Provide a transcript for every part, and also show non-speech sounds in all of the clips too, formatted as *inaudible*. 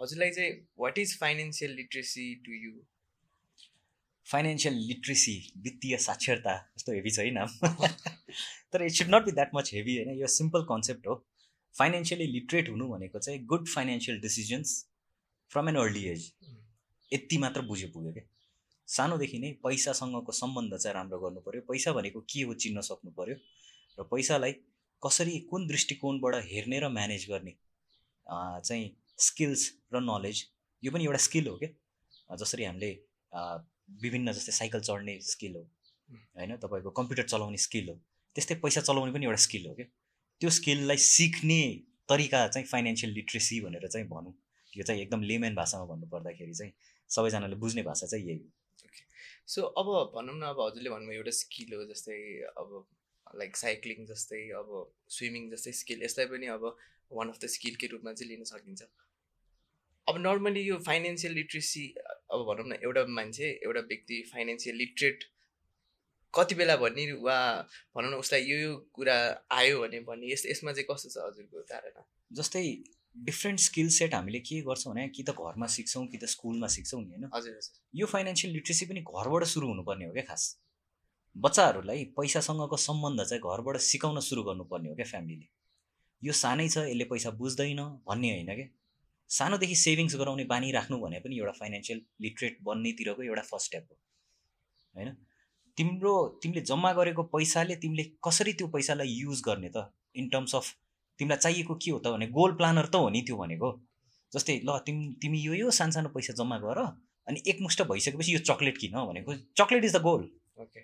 हजुरलाई चाहिँ what is financial literacy to you financial literacy वित्तीय साक्षरता यस्तो हेभी छ है नाम। *laughs* तर it should not be that much heavy होइन यो सिम्पल कन्सेप्ट हो। फाइनेन्सियली लिट्रेट हुनु भनेको चाहिँ good financial decisions from an early age यति मात्र बुझ्यो पुग्यो क्या। सानोदेखि नै पैसासँगको सम्बन्ध चाहिँ राम्रो गर्नु पऱ्यो पैसा भनेको के हो चिन्न सक्नु पऱ्यो र पैसालाई कसरी कुन दृष्टिकोणबाट हेर्ने र म्यानेज गर्ने चाहिँ स्किल्स र नलेज यो पनि एउटा स्किल हो क्या जसरी हामीले विभिन्न जस्तै साइकल चढ्ने स्किल हो होइन? तपाईँको कम्प्युटर चलाउने स्किल हो त्यस्तै पैसा चलाउने पनि एउटा स्किल हो क्या त्यो स्किललाई सिक्ने तरिका चाहिँ फाइनेन्सियल लिट्रेसी भनेर चाहिँ भनौँ। यो चाहिँ एकदम लेमेन भाषामा भन्नु पर्दाखेरि चाहिँ सबैजनाले बुझ्ने भाषा चाहिँ यही हो। सो अब भनौँ न अब हजुरले भन्नुभयो एउटा स्किल हो जस्तै अब लाइक साइक्लिङ जस्तै अब स्विमिङ जस्तै स्किल यसलाई पनि अब वान अफ द स्किलकै रूपमा चाहिँ लिन सकिन्छ? अब नर्मली यो फाइनेन्सियल लिट्रेसी अब भनौँ न एउटा मान्छे एउटा व्यक्ति फाइनेन्सियल लिट्रेट कति बेला भन्ने वा भनौँ न उसलाई यो यो कुरा आयो भने भन्ने यस यसमा चाहिँ कस्तो छ हजुरको धारणा? जस्तै डिफ्रेन्ट स्किल सेट हामीले के गर्छौँ भने कि त घरमा सिक्छौँ कि त स्कुलमा सिक्छौँ नि होइन? हजुर हजुर। यो फाइनेन्सियल लिट्रेसी पनि घरबाट सुरु हुनुपर्ने हो क्या खास। बच्चाहरूलाई पैसासँगको सम्बन्ध चाहिँ घरबाट सिकाउन सुरु गर्नुपर्ने हो क्या फ्यामिलीले। यो सानै छ यसले पैसा बुझ्दैन भन्ने होइन क्या। सानोदेखि सेभिङ्स गराउने बानी राख्नु भने पनि एउटा फाइनेन्सियल लिट्रेट बन्नेतिरको एउटा फर्स्ट स्टेप हो होइन? तिम्रो तिमीले जम्मा गरेको पैसाले तिमीले कसरी त्यो पैसालाई युज गर्ने त? इन टर्म्स अफ तिमीलाई चाहिएको के हो त भने? गोल प्लानर त हो नि त्यो भनेको। जस्तै ल तिमी तिमी यो यो सानो पैसा जम्मा गर अनि एकमुष्ट भइसकेपछि यो चक्लेट किन भनेको? Chocolate is the goal okay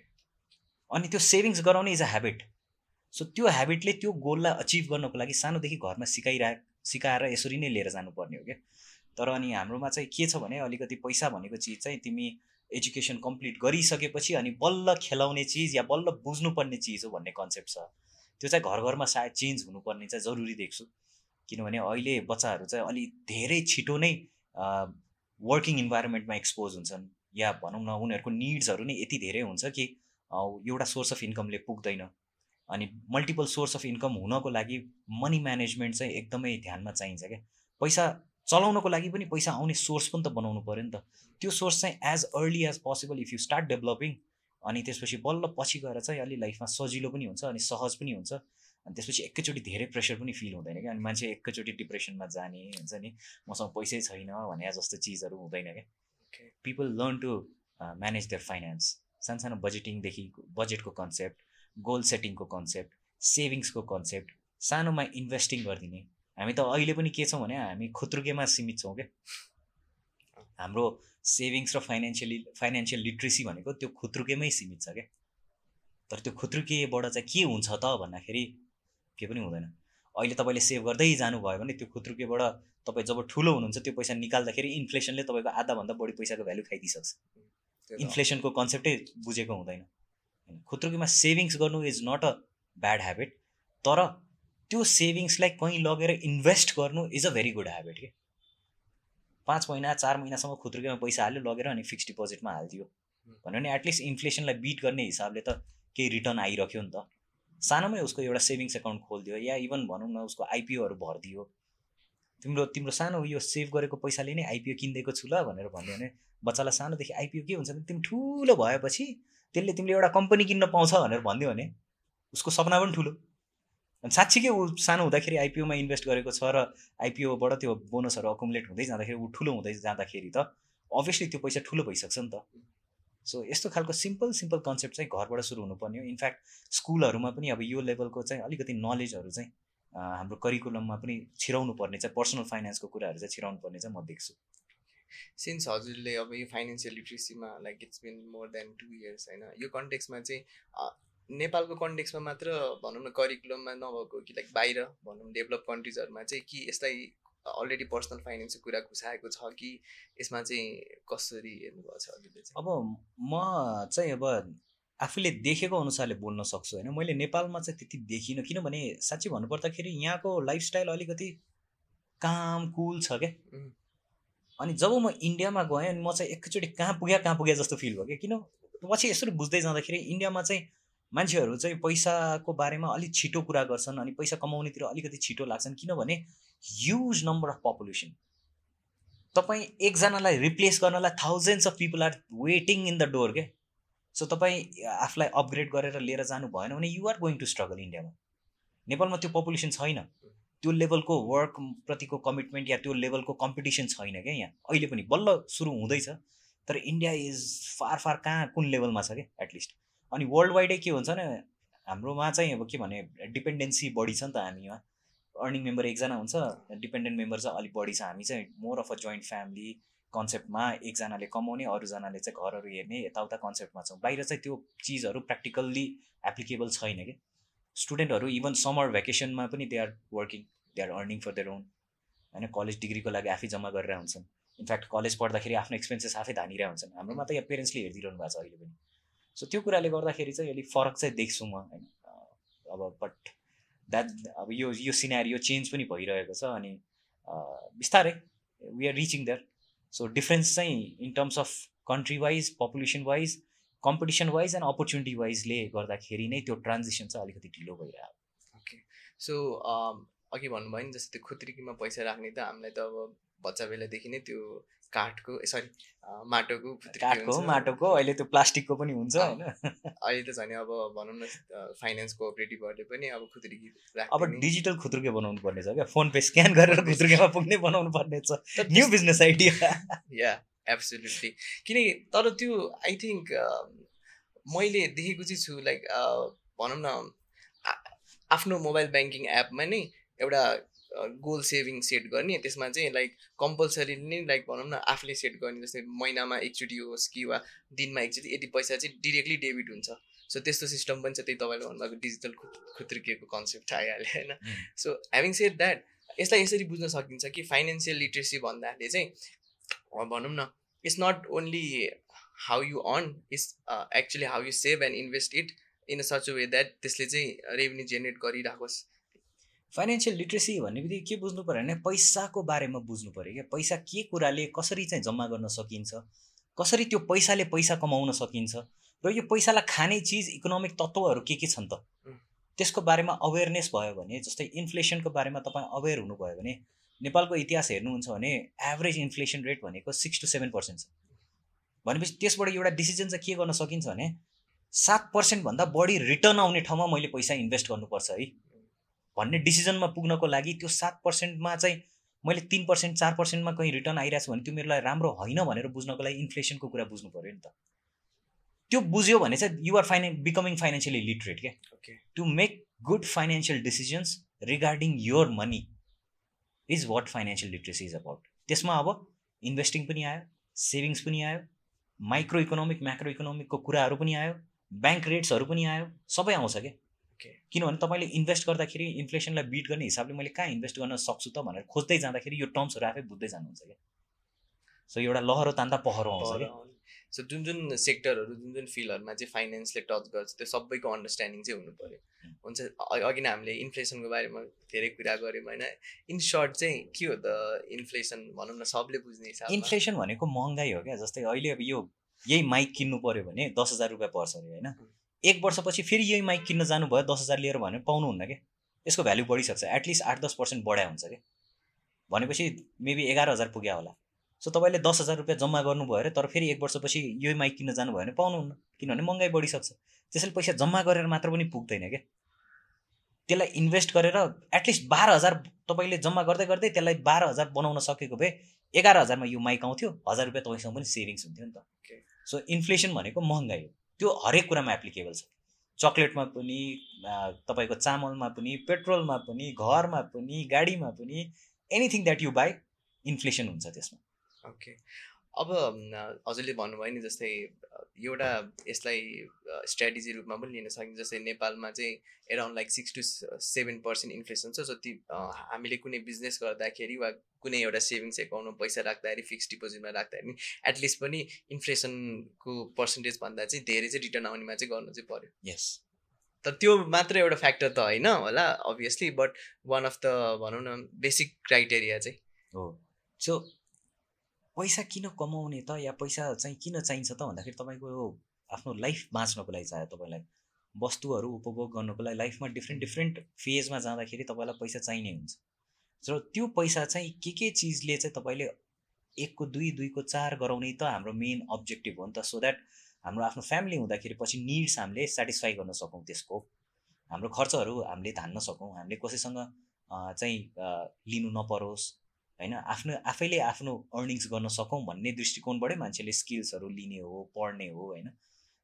अनि त्यो सेभिङ्स गराउने इज अ ह्याबिट सो त्यो ह्याबिटले त्यो गोललाई अचिभ गर्नको लागि सानोदेखि घरमा सिकाइरह सिकाएर यसरी नै लिएर जानुपर्ने हो क्या। तर अनि हाम्रोमा चाहिँ के छ भने अलिकति पैसा भनेको चिज चाहिँ तिमी एजुकेसन कम्प्लिट गरिसकेपछि अनि बल्ल खेलाउने चिज या बल्ल बुझ्नुपर्ने चिज हो भन्ने कन्सेप्ट छ। त्यो चाहिँ घर घरमा सायद चेन्ज हुनुपर्ने चाहिँ जरुरी देख्छु। किनभने अहिले बच्चाहरू चाहिँ अलिक धेरै छिटो नै वर्किङ इन्भाइरोमेन्टमा एक्सपोज हुन्छन्। या भनौँ न उनीहरूको निड्सहरू नै यति धेरै हुन्छ कि एउटा सोर्स अफ इन्कमले पुग्दैन। अनि मल्टिपल सोर्स अफ इन्कम हुनको लागि मनी म्यानेजमेन्ट चाहिँ एकदमै ध्यानमा चाहिन्छ क्या। पैसा चलाउनको लागि पनि पैसा आउने सोर्स पनि त बनाउनु पऱ्यो नि त। त्यो सोर्स चाहिँ as early as possible if you start developing अनि त्यसपछि बल्ल पछि गएर चाहिँ अलि लाइफमा सजिलो पनि हुन्छ अनि सहज पनि हुन्छ। अनि त्यसपछि एकैचोटि धेरै प्रेसर पनि फिल हुँदैन क्या। अनि मान्छे एकैचोटि डिप्रेसनमा जाने हुन्छ नि मसँग पैसै छैन भने जस्तो चिजहरू हुँदैन क्या। People learn to manage their finance सानो बजेटिङदेखि बजेटको कन्सेप्ट गोल सेटिङको कन्सेप्ट सेभिङ्सको कन्सेप्ट सानोमा इन्भेस्टिङ गरिदिने। हामी त अहिले पनि के छौँ भने हामी खुत्रुकेमा सीमित छौँ क्या। हाम्रो सेभिङ्स र फाइनेन्सियली फाइनेन्सियल लिट्रेसी भनेको त्यो खुत्रुकेमै सीमित छ क्या। तर त्यो खुत्रुकेबाट चाहिँ के हुन्छ त भन्दाखेरि के पनि हुँदैन। अहिले तपाईँले सेभ गर्दै जानुभयो भने त्यो खुत्रुकेबाट तपाईँ जब ठुलो हुनुहुन्छ त्यो पैसा निकाल्दाखेरि इन्फ्लेसनले तपाईँको आधाभन्दा बढी पैसाको भ्यालु खाइदिइसक्छ। इन्फ्लेसनको कन्सेप्टै बुझेको हुँदैन। होइन खुत्रुकीमा सेभिङ्स गर्नु is not a bad habit तर त्यो सेभिङ्सलाई कहीँ लगेर इन्भेस्ट गर्नु is a very good habit के? पाँच महिना चार महिनासम्म खुत्रुकीमा पैसा हाल्यो लगेर अनि फिक्स डिपोजिटमा हालिदियो। भन्यो भने एटलिस्ट इन्फ्लेसनलाई बिट गर्ने हिसाबले त केही रिटर्न आइरह्यो नि त। सानोमै उसको एउटा सेभिङ्स एकाउन्ट खोलिदियो या इभन भनौँ न उसको आइपिओहरू भरिदियो। तिम्रो तिम्रो सानो यो सेभ गरेको पैसाले नै आइपिओ किनिदिएको छु ल भनेर भन्यो भने बच्चालाई सानोदेखि आइपिओ के हुन्छ भने तिमी ठुलो भएपछि त्यसले तिमीले एउटा कम्पनी किन्न पाउँछ भनेर भनिदियो भने उसको सपना पनि ठुलो। अनि साँच्चीकै ऊ सानो हुँदाखेरि आइपिओमा इन्भेस्ट गरेको छ र आइपिओबाट त्यो बोनसहरू अकुमुलेट हुँदै जाँदाखेरि ऊ ठुलो हुँदै जाँदाखेरि त अभियसली त्यो पैसा ठुलो भइसक्छ नि त। सो यस्तो खालको सिम्पल सिम्पल कन्सेप्ट चाहिँ घरबाट सुरु हुनुपर्ने हो। इनफ्याक्ट स्कुलहरूमा पनि अब यो लेभलको चाहिँ अलिकति नलेजहरू चाहिँ हाम्रो करिकुलममा पनि छिराउनु पर्ने चाहिँ पर्सनल फाइनेन्सको कुराहरू चाहिँ छिराउनु पर्ने चाहिँ म देख्छु। सिन्स हजुरले अब यो financial लिट्रेसीमा like it's been more than two years होइन? यो कन्टेक्समा चाहिँ नेपालको कन्टेक्समा मात्र भनौँ न करिकुलममा नभएको कि लाइक बाहिर भनौँ डेभलप कन्ट्रिजहरूमा चाहिँ कि यसलाई अलरेडी पर्सनल फाइनेन्सको कुरा घुसाएको छ कि यसमा चाहिँ कसरी हेर्नुभएको छ हजुरले चाहिँ? अब म चाहिँ अब आफूले देखेको अनुसारले बोल्न सक्छु होइन? मैले नेपालमा चाहिँ त्यति देखिनँ किनभने साँच्ची भन्नुपर्दाखेरि यहाँको लाइफस्टाइल अलिकति काम कुल छ क्या। अनि जब म इन्डियामा गएँ अनि म चाहिँ एकैचोटि कहाँ पुग्यो कहाँ पुग्यो जस्तो फिल भयो क्या? किन? पछि यसरी बुझ्दै जाँदाखेरि इन्डियामा चाहिँ मान्छेहरू चाहिँ पैसाको बारेमा अलिक छिटो कुरा गर्छन् अनि पैसा कमाउनेतिर अलिकति छिटो लाग्छन्। किनभने ह्युज नम्बर अफ पपुलेसन तपाईँ एकजनालाई रिप्लेस गर्नलाई thousands of people are waiting in the door के सो तपाईँ आफूलाई अपग्रेड गरेर लिएर जानु भएन भने युआर गोइङ टु स्ट्रगल इन्डियामा। नेपालमा त्यो पपुलेसन छैन। त्यो लेभलको वर्कप्रतिको कमिटमेन्ट या त्यो लेभलको कम्पिटिसन छैन क्या यहाँ। अहिले पनि बल्ल सुरु हुँदैछ तर इन्डिया इज फार फार कहाँ कुन लेभलमा छ क्या एटलिस्ट अनि वर्ल्ड वाइडै के हुन्छ भने हाम्रोमा चाहिँ अब के भने डिपेन्डेन्सी बढी छ नि त हामीमा। अर्निङ मेम्बर एकजना हुन्छ डिपेन्डेन्ट मेम्बर चाहिँ अलिक बढी छ हामी चाहिँ। More of a joint family कन्सेप्टमा एकजनाले कमाउने अरूजनाले चाहिँ घरहरू हेर्ने यताउता कन्सेप्टमा छौँ। बाहिर चाहिँ त्यो चिजहरू प्र्याक्टिकल्ली एप्लिकेबल छैन कि स्टुडेन्टहरू इभन समर भेकेसनमा पनि they are working they are earning for their own होइन? कलेज डिग्रीको लागि आफै जम्मा गरेर हुन्छन्। इनफ्याक्ट कलेज पढ्दाखेरि आफ्नो एक्सपेन्सेस आफै धानिरहेको हुन्छन्। हाम्रोमा त यहाँ पेरेन्ट्सले हेरिदिइरहनु भएको छ अहिले पनि। सो त्यो कुराले गर्दाखेरि चाहिँ अलिक फरक चाहिँ देख्छु म होइन? अब बट द्याट अब यो यो सिनारी यो चेन्ज पनि भइरहेको छ अनि बिस्तारै we are reaching that so difference चाहिँ in terms of country wise population wise competition wise and opportunity वाइजले गर्दाखेरि नै त्यो ट्रान्जिसन चाहिँ अलिकति ढिलो भइरहेको ओके सो अघि भन्नुभयो नि जस्तै त्यो खुत्रिकीमा पैसा राख्ने त हामीलाई त अब बच्चा बेलादेखि नै त्यो काठको सरी माटोको काठको माटोको अहिले त्यो प्लास्टिकको पनि हुन्छ होइन। अहिले त झन् अब भनौँ न फाइनेन्स कोअपरेटिभहरूले पनि अब खुत्रुकी अब डिजिटल खुत्रुके बनाउनु पर्ने छ क्या? फोन पे स्क्यान गरेर *laughs* खुत्रुकेमा पुग्ने बनाउनु पर्ने छ न्यू बिजनेस आइडिया या एब्सोल्युटली किनकि तर त्यो आई थिङ्क मैले देखेको चाहिँ छु लाइक भनौँ न आफ्नो मोबाइल ब्याङ्किङ एपमा नै एउटा गोल सेभिङ सेट गर्ने त्यसमा चाहिँ लाइक कम्पलसरी नै लाइक भनौँ न आफूले सेट गर्ने जस्तै महिनामा एकचोटि होस् कि वा दिनमा एकचोटि यति पैसा चाहिँ डिरेक्टली डेबिट हुन्छ। सो त्यस्तो सिस्टम पनि छ त्यही तपाईँले भन्नुभएको डिजिटल खुत्रिकेको कन्सेप्ट आइहाल्यो होइन? सो ह्याभिङ सेड द्याट यसलाई यसरी बुझ्न सकिन्छ कि फाइनेन्सियल लिट्रेसी भन्दाखेरि चाहिँ भनौँ न it's not only how you earn it's actually how you save and invest it in a such way that त्यसले चाहिँ रेभेन्यू जेनेरेट गरिराखोस् फाइनेन्सियल लिट्रेसी भन्ने बित्तिकै के बुझ्नु पऱ्यो भने पैसाको बारेमा बुझ्नु पऱ्यो क्या? पैसा के कुराले कसरी चाहिँ जम्मा गर्न सकिन्छ? कसरी त्यो पैसाले पैसा कमाउन सकिन्छ? र यो पैसालाई खाने चिज इकोनोमिक तत्त्वहरू के के छन् त? त्यसको बारेमा अवेरनेस भयो भने जस्तै इन्फ्लेसनको बारेमा तपाईँ अवेर हुनुभयो भने नेपालको इतिहास हेर्नुहुन्छ भने एभरेज इन्फ्लेसन रेट भनेको सिक्स टु सेभेन पर्सेन्ट छ। भनेपछि त्यसबाट एउटा डिसिजन चाहिँ के गर्न सकिन्छ भने सात पर्सेन्टभन्दा बढी रिटर्न आउने ठाउँमा मैले पैसा इन्भेस्ट गर्नुपर्छ है। भन्ने डिसिजनमा पुग्नको लागि त्यो सात पर्सेन्टमा चाहिँ मैले तिन पर्सेन्ट चार पर्सेन्टमा कहीँ रिटर्न आइरहेको छ भने त्यो मेरो लागि राम्रो होइन भनेर बुझ्नको लागि इन्फ्लेसनको कुरा बुझ्नु पऱ्यो नि त। त्यो बुझ्यो भने चाहिँ you're finance becoming financially literate क्या। To make good financial decisions regarding your money is what financial literacy is about त्यसमा अब इन्भेस्टिङ पनि आयो सेभिङ्स पनि आयो माइक्रो इकोनोमिक म्याक्रो इकोनोमिकको कुराहरू पनि आयो ब्याङ्क रेट्सहरू पनि आयो सबै आउँछ क्या। किनभने तपाईँले इन्भेस्ट गर्दाखेरि इन्फ्लेसनलाई बिट गर्ने हिसाबले मैले कहाँ इन्भेस्ट गर्न सक्छु त भनेर खोज्दै जाँदाखेरि यो टर्म्सहरू आफै बुझ्दै जानुहुन्छ क्या। सो एउटा लहरो तान्दा पहरो आउँछ क्या। सो जुन जुन सेक्टरहरू जुन जुन फिल्डहरूमा चाहिँ फाइनेन्सले टच गर्छ त्यो सबैको अन्डरस्ट्यान्डिङ चाहिँ हुनु पऱ्यो। हुन्छ अघि नै हामीले इन्फ्लेसनको बारेमा धेरै कुरा गऱ्यौँ होइन? इन सर्ट चाहिँ के हो त इन्फ्लेसन भनौँ न सबले बुझ्ने हिसाब इन्फ्लेसन भनेको महँगाइ हो क्या? जस्तै अहिले अब यो यही माइक किन्नु पऱ्यो भने दस हजार रुपियाँ पर्छ अरे होइन? एक वर्षपछि फेरि यही माइक किन्न जानुभयो दस हजार लिएर भने पाउनुहुन्न कि यसको भ्याल्यु बढिसक्छ एटलिस्ट आठ दस पर्सेन्ट बढाइ हुन्छ कि भनेपछि मेबी एघार हजार पुग्यो होला। सो तपाईँले दस हजार रुपियाँ जम्मा गर्नुभयो अरे तर फेरि एक वर्षपछि यही माइक किन्न जानुभयो भने पाउनुहुन्न किनभने महँगाइ बढिसक्छ। त्यसैले पैसा जम्मा गरेर मात्र पनि पुग्दैन क्या। त्यसलाई इन्भेस्ट गरेर एटलिस्ट बाह्र हजार तपाईँले जम्मा गर्दै गर्दै त्यसलाई बाह्र हजार बनाउन सकेको भए एघार हजारमा यो माइक आउँथ्यो हजार रुपियाँ तपाईँसँग पनि सेभिङ्स हुन्थ्यो नि त। सो इन्फ्लेसन भनेको महँगाइ हो। त्यो हरेक कुरामा एप्लिकेबल छ। चक्लेटमा पनि तपाईँको चामलमा पनि पेट्रोलमा पनि घरमा पनि गाडीमा पनि anything that you buy inflation हुन्छ त्यसमा। ओके। अब हजुरले भन्नुभयो नि जस्तै एउटा यसलाई स्ट्राटेजी रूपमा पनि लिन सकिन्छ। जस्तै नेपालमा चाहिँ around like six to seven percent inflation छ। जति हामीले कुनै बिजनेस गर्दाखेरि वा कुनै एउटा सेभिङ्स एकाउन्टमा पैसा राख्दाखेरि फिक्स डिपोजिटमा राख्दाखेरि एटलिस्ट पनि इन्फ्लेसनको पर्सेन्टेज भन्दा चाहिँ धेरै चाहिँ रिटर्न आउनेमा चाहिँ गर्नु चाहिँ पऱ्यो यस त त्यो मात्र एउटा फ्याक्टर त होइन होला obviously but one of the भनौँ न बेसिक क्राइटेरिया चाहिँ। हो। सो पैसा किन कमाउने त? या पैसा चाहिँ किन चाहिन्छ त? भन्दाखेरि तपाईँको आफ्नो लाइफ बाँच्नको लागि चाहियो तपाईँलाई। वस्तुहरू उपभोग गर्नको लागि लाइफमा डिफ्रेन्ट डिफ्रेन्ट फेजमा जाँदाखेरि तपाईँलाई पैसा चाहिने हुन्छ। र त्यो पैसा चाहिँ के के चिजले चाहिँ तपाईँले एकको दुई दुईको चार गराउने त हाम्रो मेन अब्जेक्टिभ हो नि त। सो द्याट हाम्रो आफ्नो फ्यामिली हुँदाखेरि पछि निड्स हामीले सेटिस्फाई गर्न सकौँ त्यसको। हाम्रो खर्चहरू हामीले धान्न सकौँ। हामीले कसैसँग चाहिँ लिनु नपरोस्। होइन? आफ्नो आफैले आफ्नो अर्निङ्स गर्न सकौँ भन्ने दृष्टिकोणबाटै मान्छेले स्किल्सहरू लिने हो पढ्ने हो होइन?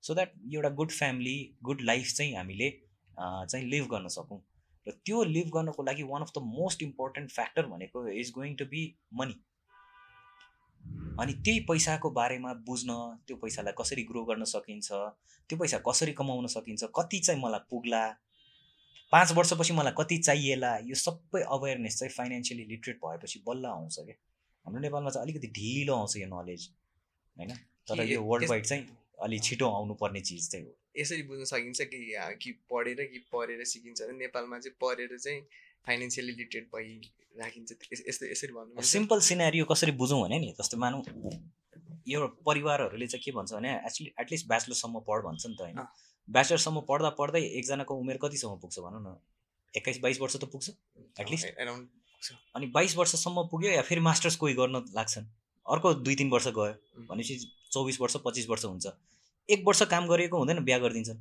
सो द्याट एउटा गुड फ्यामिली गुड लाइफ चाहिँ हामीले चाहिँ लिभ गर्न सकौँ। र त्यो लिभ गर्नको लागि one of the most important factor भनेको is going to be money अनि त्यही पैसाको बारेमा बुझ्न त्यो पैसालाई कसरी ग्रो गर्न सकिन्छ त्यो पैसा कसरी कमाउन सकिन्छ कति चाहिँ मलाई पुग्ला पाँच वर्षपछि मलाई कति चाहिएला यो सबै अवेरनेस चाहिँ फाइनेन्सियली लिटरेट भएपछि बल्ल आउँछ क्या हाम्रो नेपालमा चाहिँ अलिकति ढिलो आउँछ यो नलेज होइन? तर यो वर्ल्ड वाइड चाहिँ अलि छिटो आउनुपर्ने चिज चाहिँ हो। यसरी बुझ्न सकिन्छ कि कि पढेर कि पढेर सिकिन्छ नेपालमा चाहिँ पढेर चाहिँ फाइनेन्सियली लिटरेट भइ राखिन्छ यस्तो यसरी भन्नु सिम्पल सिनेरियो कसरी बुझौँ भने नि जस्तो मानौँ यो परिवारहरूले चाहिँ के भन्छ भने एक्चुली एटलिस्ट ब्याचलरसम्म पढ भन्छ नि त होइन? ब्याचलरसम्म पढ्दा पढ्दै एकजनाको उमेर कतिसम्म पुग्छ भनौँ न? एक्काइस बाइस वर्ष त पुग्छ एटलिस्ट एराउन्ड अनि बाइस वर्षसम्म पुग्यो या फेरि मास्टर्स कोही गर्न लाग्छन्? अर्को दुई तिन वर्ष गयो भनेपछि चौबिस वर्ष पच्चिस वर्ष हुन्छ। एक वर्ष काम गरेको हुँदैन बिहा गरिदिन्छन्।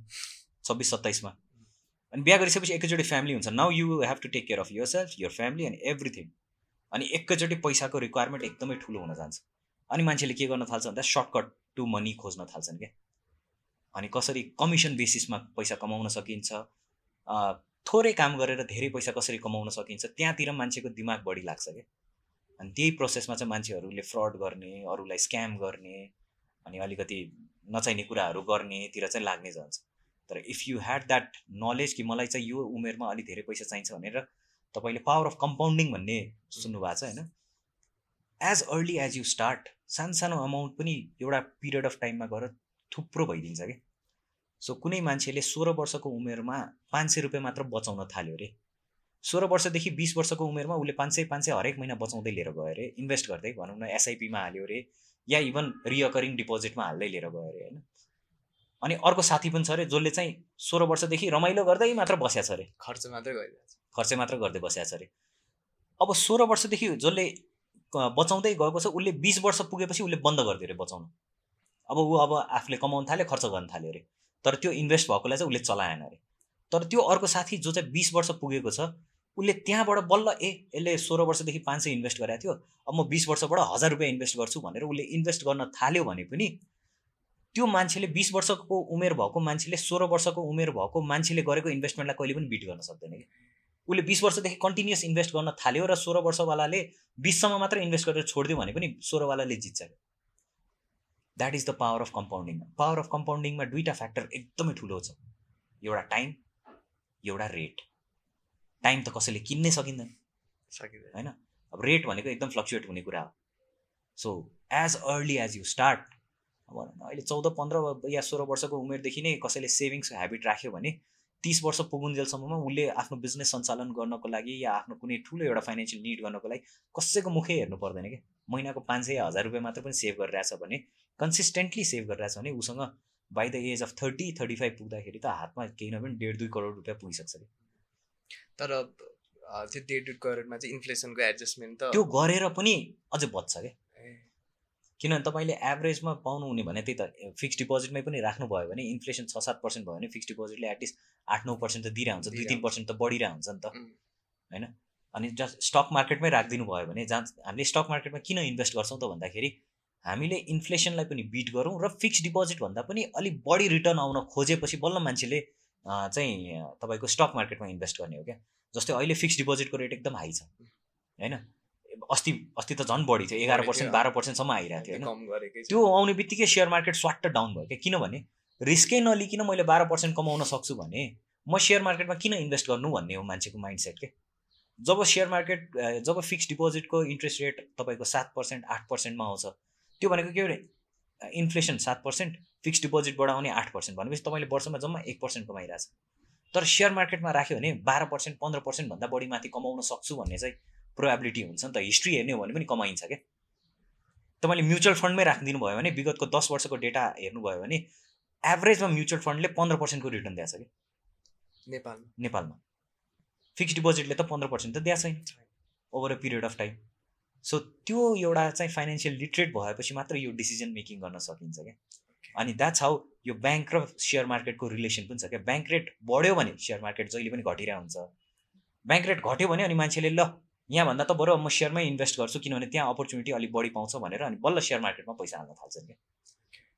छब्बिस सत्ताइसमा। अनि बिहा गरिसकेपछि एकैचोटि फ्यामिली हुन्छ। Now you have to take care of yourself your family and everything अनि एकैचोटि पैसाको रिक्वायरमेन्ट एकदमै ठुलो हुन जान्छ। अनि मान्छेले के गर्न थाल्छ भन्दा सर्टकट टु मनी खोज्न थाल्छन् क्या। अनि कसरी कमिसन बेसिसमा पैसा कमाउन सकिन्छ थोरै काम गरेर धेरै पैसा कसरी कमाउन सकिन्छ त्यहाँतिर मान्छेको दिमाग बढी लाग्छ क्या। अनि त्यही प्रोसेसमा चाहिँ मान्छेहरूले फ्रड गर्ने अरूलाई स्क्याम गर्ने अनि अलिकति नचाहिने कुराहरू गर्नेतिर चाहिँ लाग्ने जान्छ। तर if you had that knowledge कि मलाई चाहिँ यो उमेरमा अलिक धेरै पैसा चाहिन्छ भनेर तपाईँले पावर अफ कम्पाउन्डिङ भन्ने सुन्नुभएको छ होइन? As early as you start सानो सानो अमाउन्ट पनि एउटा पिरियड अफ टाइममा गएर थुप्रो भइदिन्छ कि सो कुनै मान्छेले सोह्र वर्षको उमेरमा पाँच सय रुपियाँ मात्र बचाउन थाल्यो अरे सोह्र वर्षदेखि बिस वर्षको उमेरमा उसले पाँच सय पाँच सय हरेक महिना बचाउँदै लिएर गयो अरे इन्भेस्ट गर्दै भनौँ न एसआइपीमा हाल्यो अरे या इभन रिअकरिङ डिपोजिटमा हाल्दै लिएर गयो अरे होइन? अनि अर्को साथी पनि छ अरे जसले चाहिँ सोह्र वर्षदेखि रमाइलो गर्दै मात्र बस्या छ अरे खर्च मात्रै गरिरहेको छ। खर्च मात्र गर्दै बस्या छ अरे अब सोह्र वर्षदेखि जसले बचाउँदै गएको छ उसले बिस वर्ष पुगेपछि उसले बन्द गरिदियो अरे बचाउनु। अब ऊ अब आफूले कमाउनु थाल्यो खर्च गर्न थाल्यो अरे तर त्यो इन्भेस्ट भएकोलाई चाहिँ उसले चलाएन अरे। तर त्यो अर्को साथी जो चाहिँ बिस वर्ष पुगेको छ उसले त्यहाँबाट बल्ल ए यसले सोह्र वर्षदेखि पाँच सय इन्भेस्ट गरेको थियो। अब म बिस वर्षबाट हजार रुपियाँ इन्भेस्ट गर्छु भनेर उसले इन्भेस्ट गर्न थाल्यो भने पनि त्यो मान्छेले बिस वर्षको उमेर भएको मान्छेले सोह्र वर्षको उमेर भएको मान्छेले गरेको इन्भेस्टमेन्टलाई कहिले पनि बिट गर्न सक्दैन कि। उसले बिस वर्षदेखि कन्टिन्युस इन्भेस्ट गर्न थाल्यो र सोह्र वर्षवालाले बिससम्म मात्र इन्भेस्ट गरेर छोडिदियो भने पनि सोह्रवालाले जित्छ। That is the power of compounding power of कम्पाउन्डिङमा दुईवटा फ्याक्टर एकदमै ठुलो छ। एउटा टाइम एउटा रेट टाइम त कसैले किन्नै सकिँदैन। होइन? अब रेट भनेको एकदम फ्लक्चुएट हुने कुरा हो। So as early as you start अब अहिले चौध पन्ध्र या सोह्र वर्षको उमेरदेखि नै कसैले सेभिङ्स ह्याबिट राख्यो भने तिस वर्ष पुगुन्जेलसम्ममा उसले आफ्नो बिजनेस सञ्चालन गर्नको लागि या आफ्नो कुनै ठुलो एउटा फाइनेन्सियल निड गर्नको लागि कसैको मुखै हेर्नु पर्दैन कि? महिनाको पाँच सय हजार रुपियाँ मात्र पनि सेभ गरिरहेछ भने कन्सिस्टेन्टली सेभ गरिरहेछ भने उसँग by the age of thirty thirty five पुग्दाखेरि त हातमा केही नभए डेढ दुई करोड रुपियाँ पुगिसक्छ कि। तर त्यो डेढ दुई करोडमा चाहिँ इन्फ्लेसनको एडजस्टमेन्ट त त्यो गरेर पनि अझै बच्छ क्या। किनभने तपाईँले एभरेजमा पाउनुहुने भने त्यही त फिक्स डिपोजिटमै पनि राख्नुभयो भने इन्फ्लेसन छ सात पर्सेन्ट भयो भने फिक्स डिपोजिटले एटलिस्ट आठ नौ पर्सेन्ट त दिइरहेको हुन्छ दुई तिन पर्सेन्ट त बढिरहेको हुन्छ नि त। होइन? अनि जस्ट स्टक मार्केटमै राखिदिनु भयो भने जहाँ हामीले स्टक मार्केटमा किन इन्भेस्ट गर्छौँ त भन्दाखेरि हामीले इन्फ्लेसनलाई पनि बिट गरौँ र फिक्स डिपोजिट भन्दा पनि अलिक बढी रिटर्न आउन खोजेपछि बल्ल मान्छेले चाहिँ तपाईँको स्टक मार्केटमा इन्भेस्ट गर्ने हो क्या। जस्तै अहिले फिक्स डिपोजिटको रेट एकदम हाई छ होइन? अस्ति अस्ति त झन् बढी थियो एघार पर्सेन्ट बाह्र पर्सेन्टसम्म आइरहेको थियो होइन? त्यो आउने बित्तिकै सेयर मार्केट स्वाट डाउन भयो क्या? किनभने रिस्कै नलिकन मैले बाह्र पर्सेन्ट कमाउन सक्छु भने म सेयर मार्केटमा किन इन्भेस्ट गर्नु भन्ने हो मान्छेको माइन्ड सेट के? जब सेयर मार्केट जब फिक्स डिपोजिटको इन्ट्रेस्ट रेट तपाईँको सात पर्सेन्ट आठ पर्सेन्टमा आउँछ त्यो भनेको के अरे? इन्फ्लेसन सात पर्सेन्ट फिक्स डिपोजिटबाट आउने आठ पर्सेन्ट भनेपछि तपाईँले वर्षमा जम्मा एक पर्सेन्ट कमाइरहेछ तर सेयर मार्केटमा राख्यो भने बाह्र पर्सेन्ट पन्ध्र पर्सेन्टभन्दा बढी माथि कमाउन सक्छु भन्ने चाहिँ प्रोएबिलिटी हुन्छ नि त। हिस्ट्री हेर्ने हो भने पनि कमाइन्छ क्या। तपाईँले म्युचुअल फन्डमै राखिदिनु भयो भने विगतको दस वर्षको डेटा हेर्नुभयो भने एभरेजमा म्युचुअल फन्डले पन्ध्र पर्सेन्टको रिटर्न दिएको छ कि नेपालमा। नेपालमा। फिक्स डिपोजिटले त पन्ध्र पर्सेन्ट त दिएको छैन। Over a period of time so त्यो एउटा चाहिँ फाइनेन्सियल लिटरेट भएपछि मात्र यो डिसिजन मेकिङ गर्न सकिन्छ क्या। अनि द्याट्स हाउ यो ब्याङ्क र सेयर मार्केटको रिलेसन पनि छ क्या। ब्याङ्क रेट बढ्यो भने सेयर मार्केट जहिले पनि घटिरहेको हुन्छ ब्याङ्क रेट घट्यो भने अनि मान्छेले ल यहाँभन्दा त बरु म सेयरमै इन्भेस्ट गर्छु किनभने त्यहाँ अपर्च्युनिटी अलिक बढी पाउँछ भनेर अनि बल्ल सेयर मार्केटमा पैसा हाल्न थाल्छन् क्या।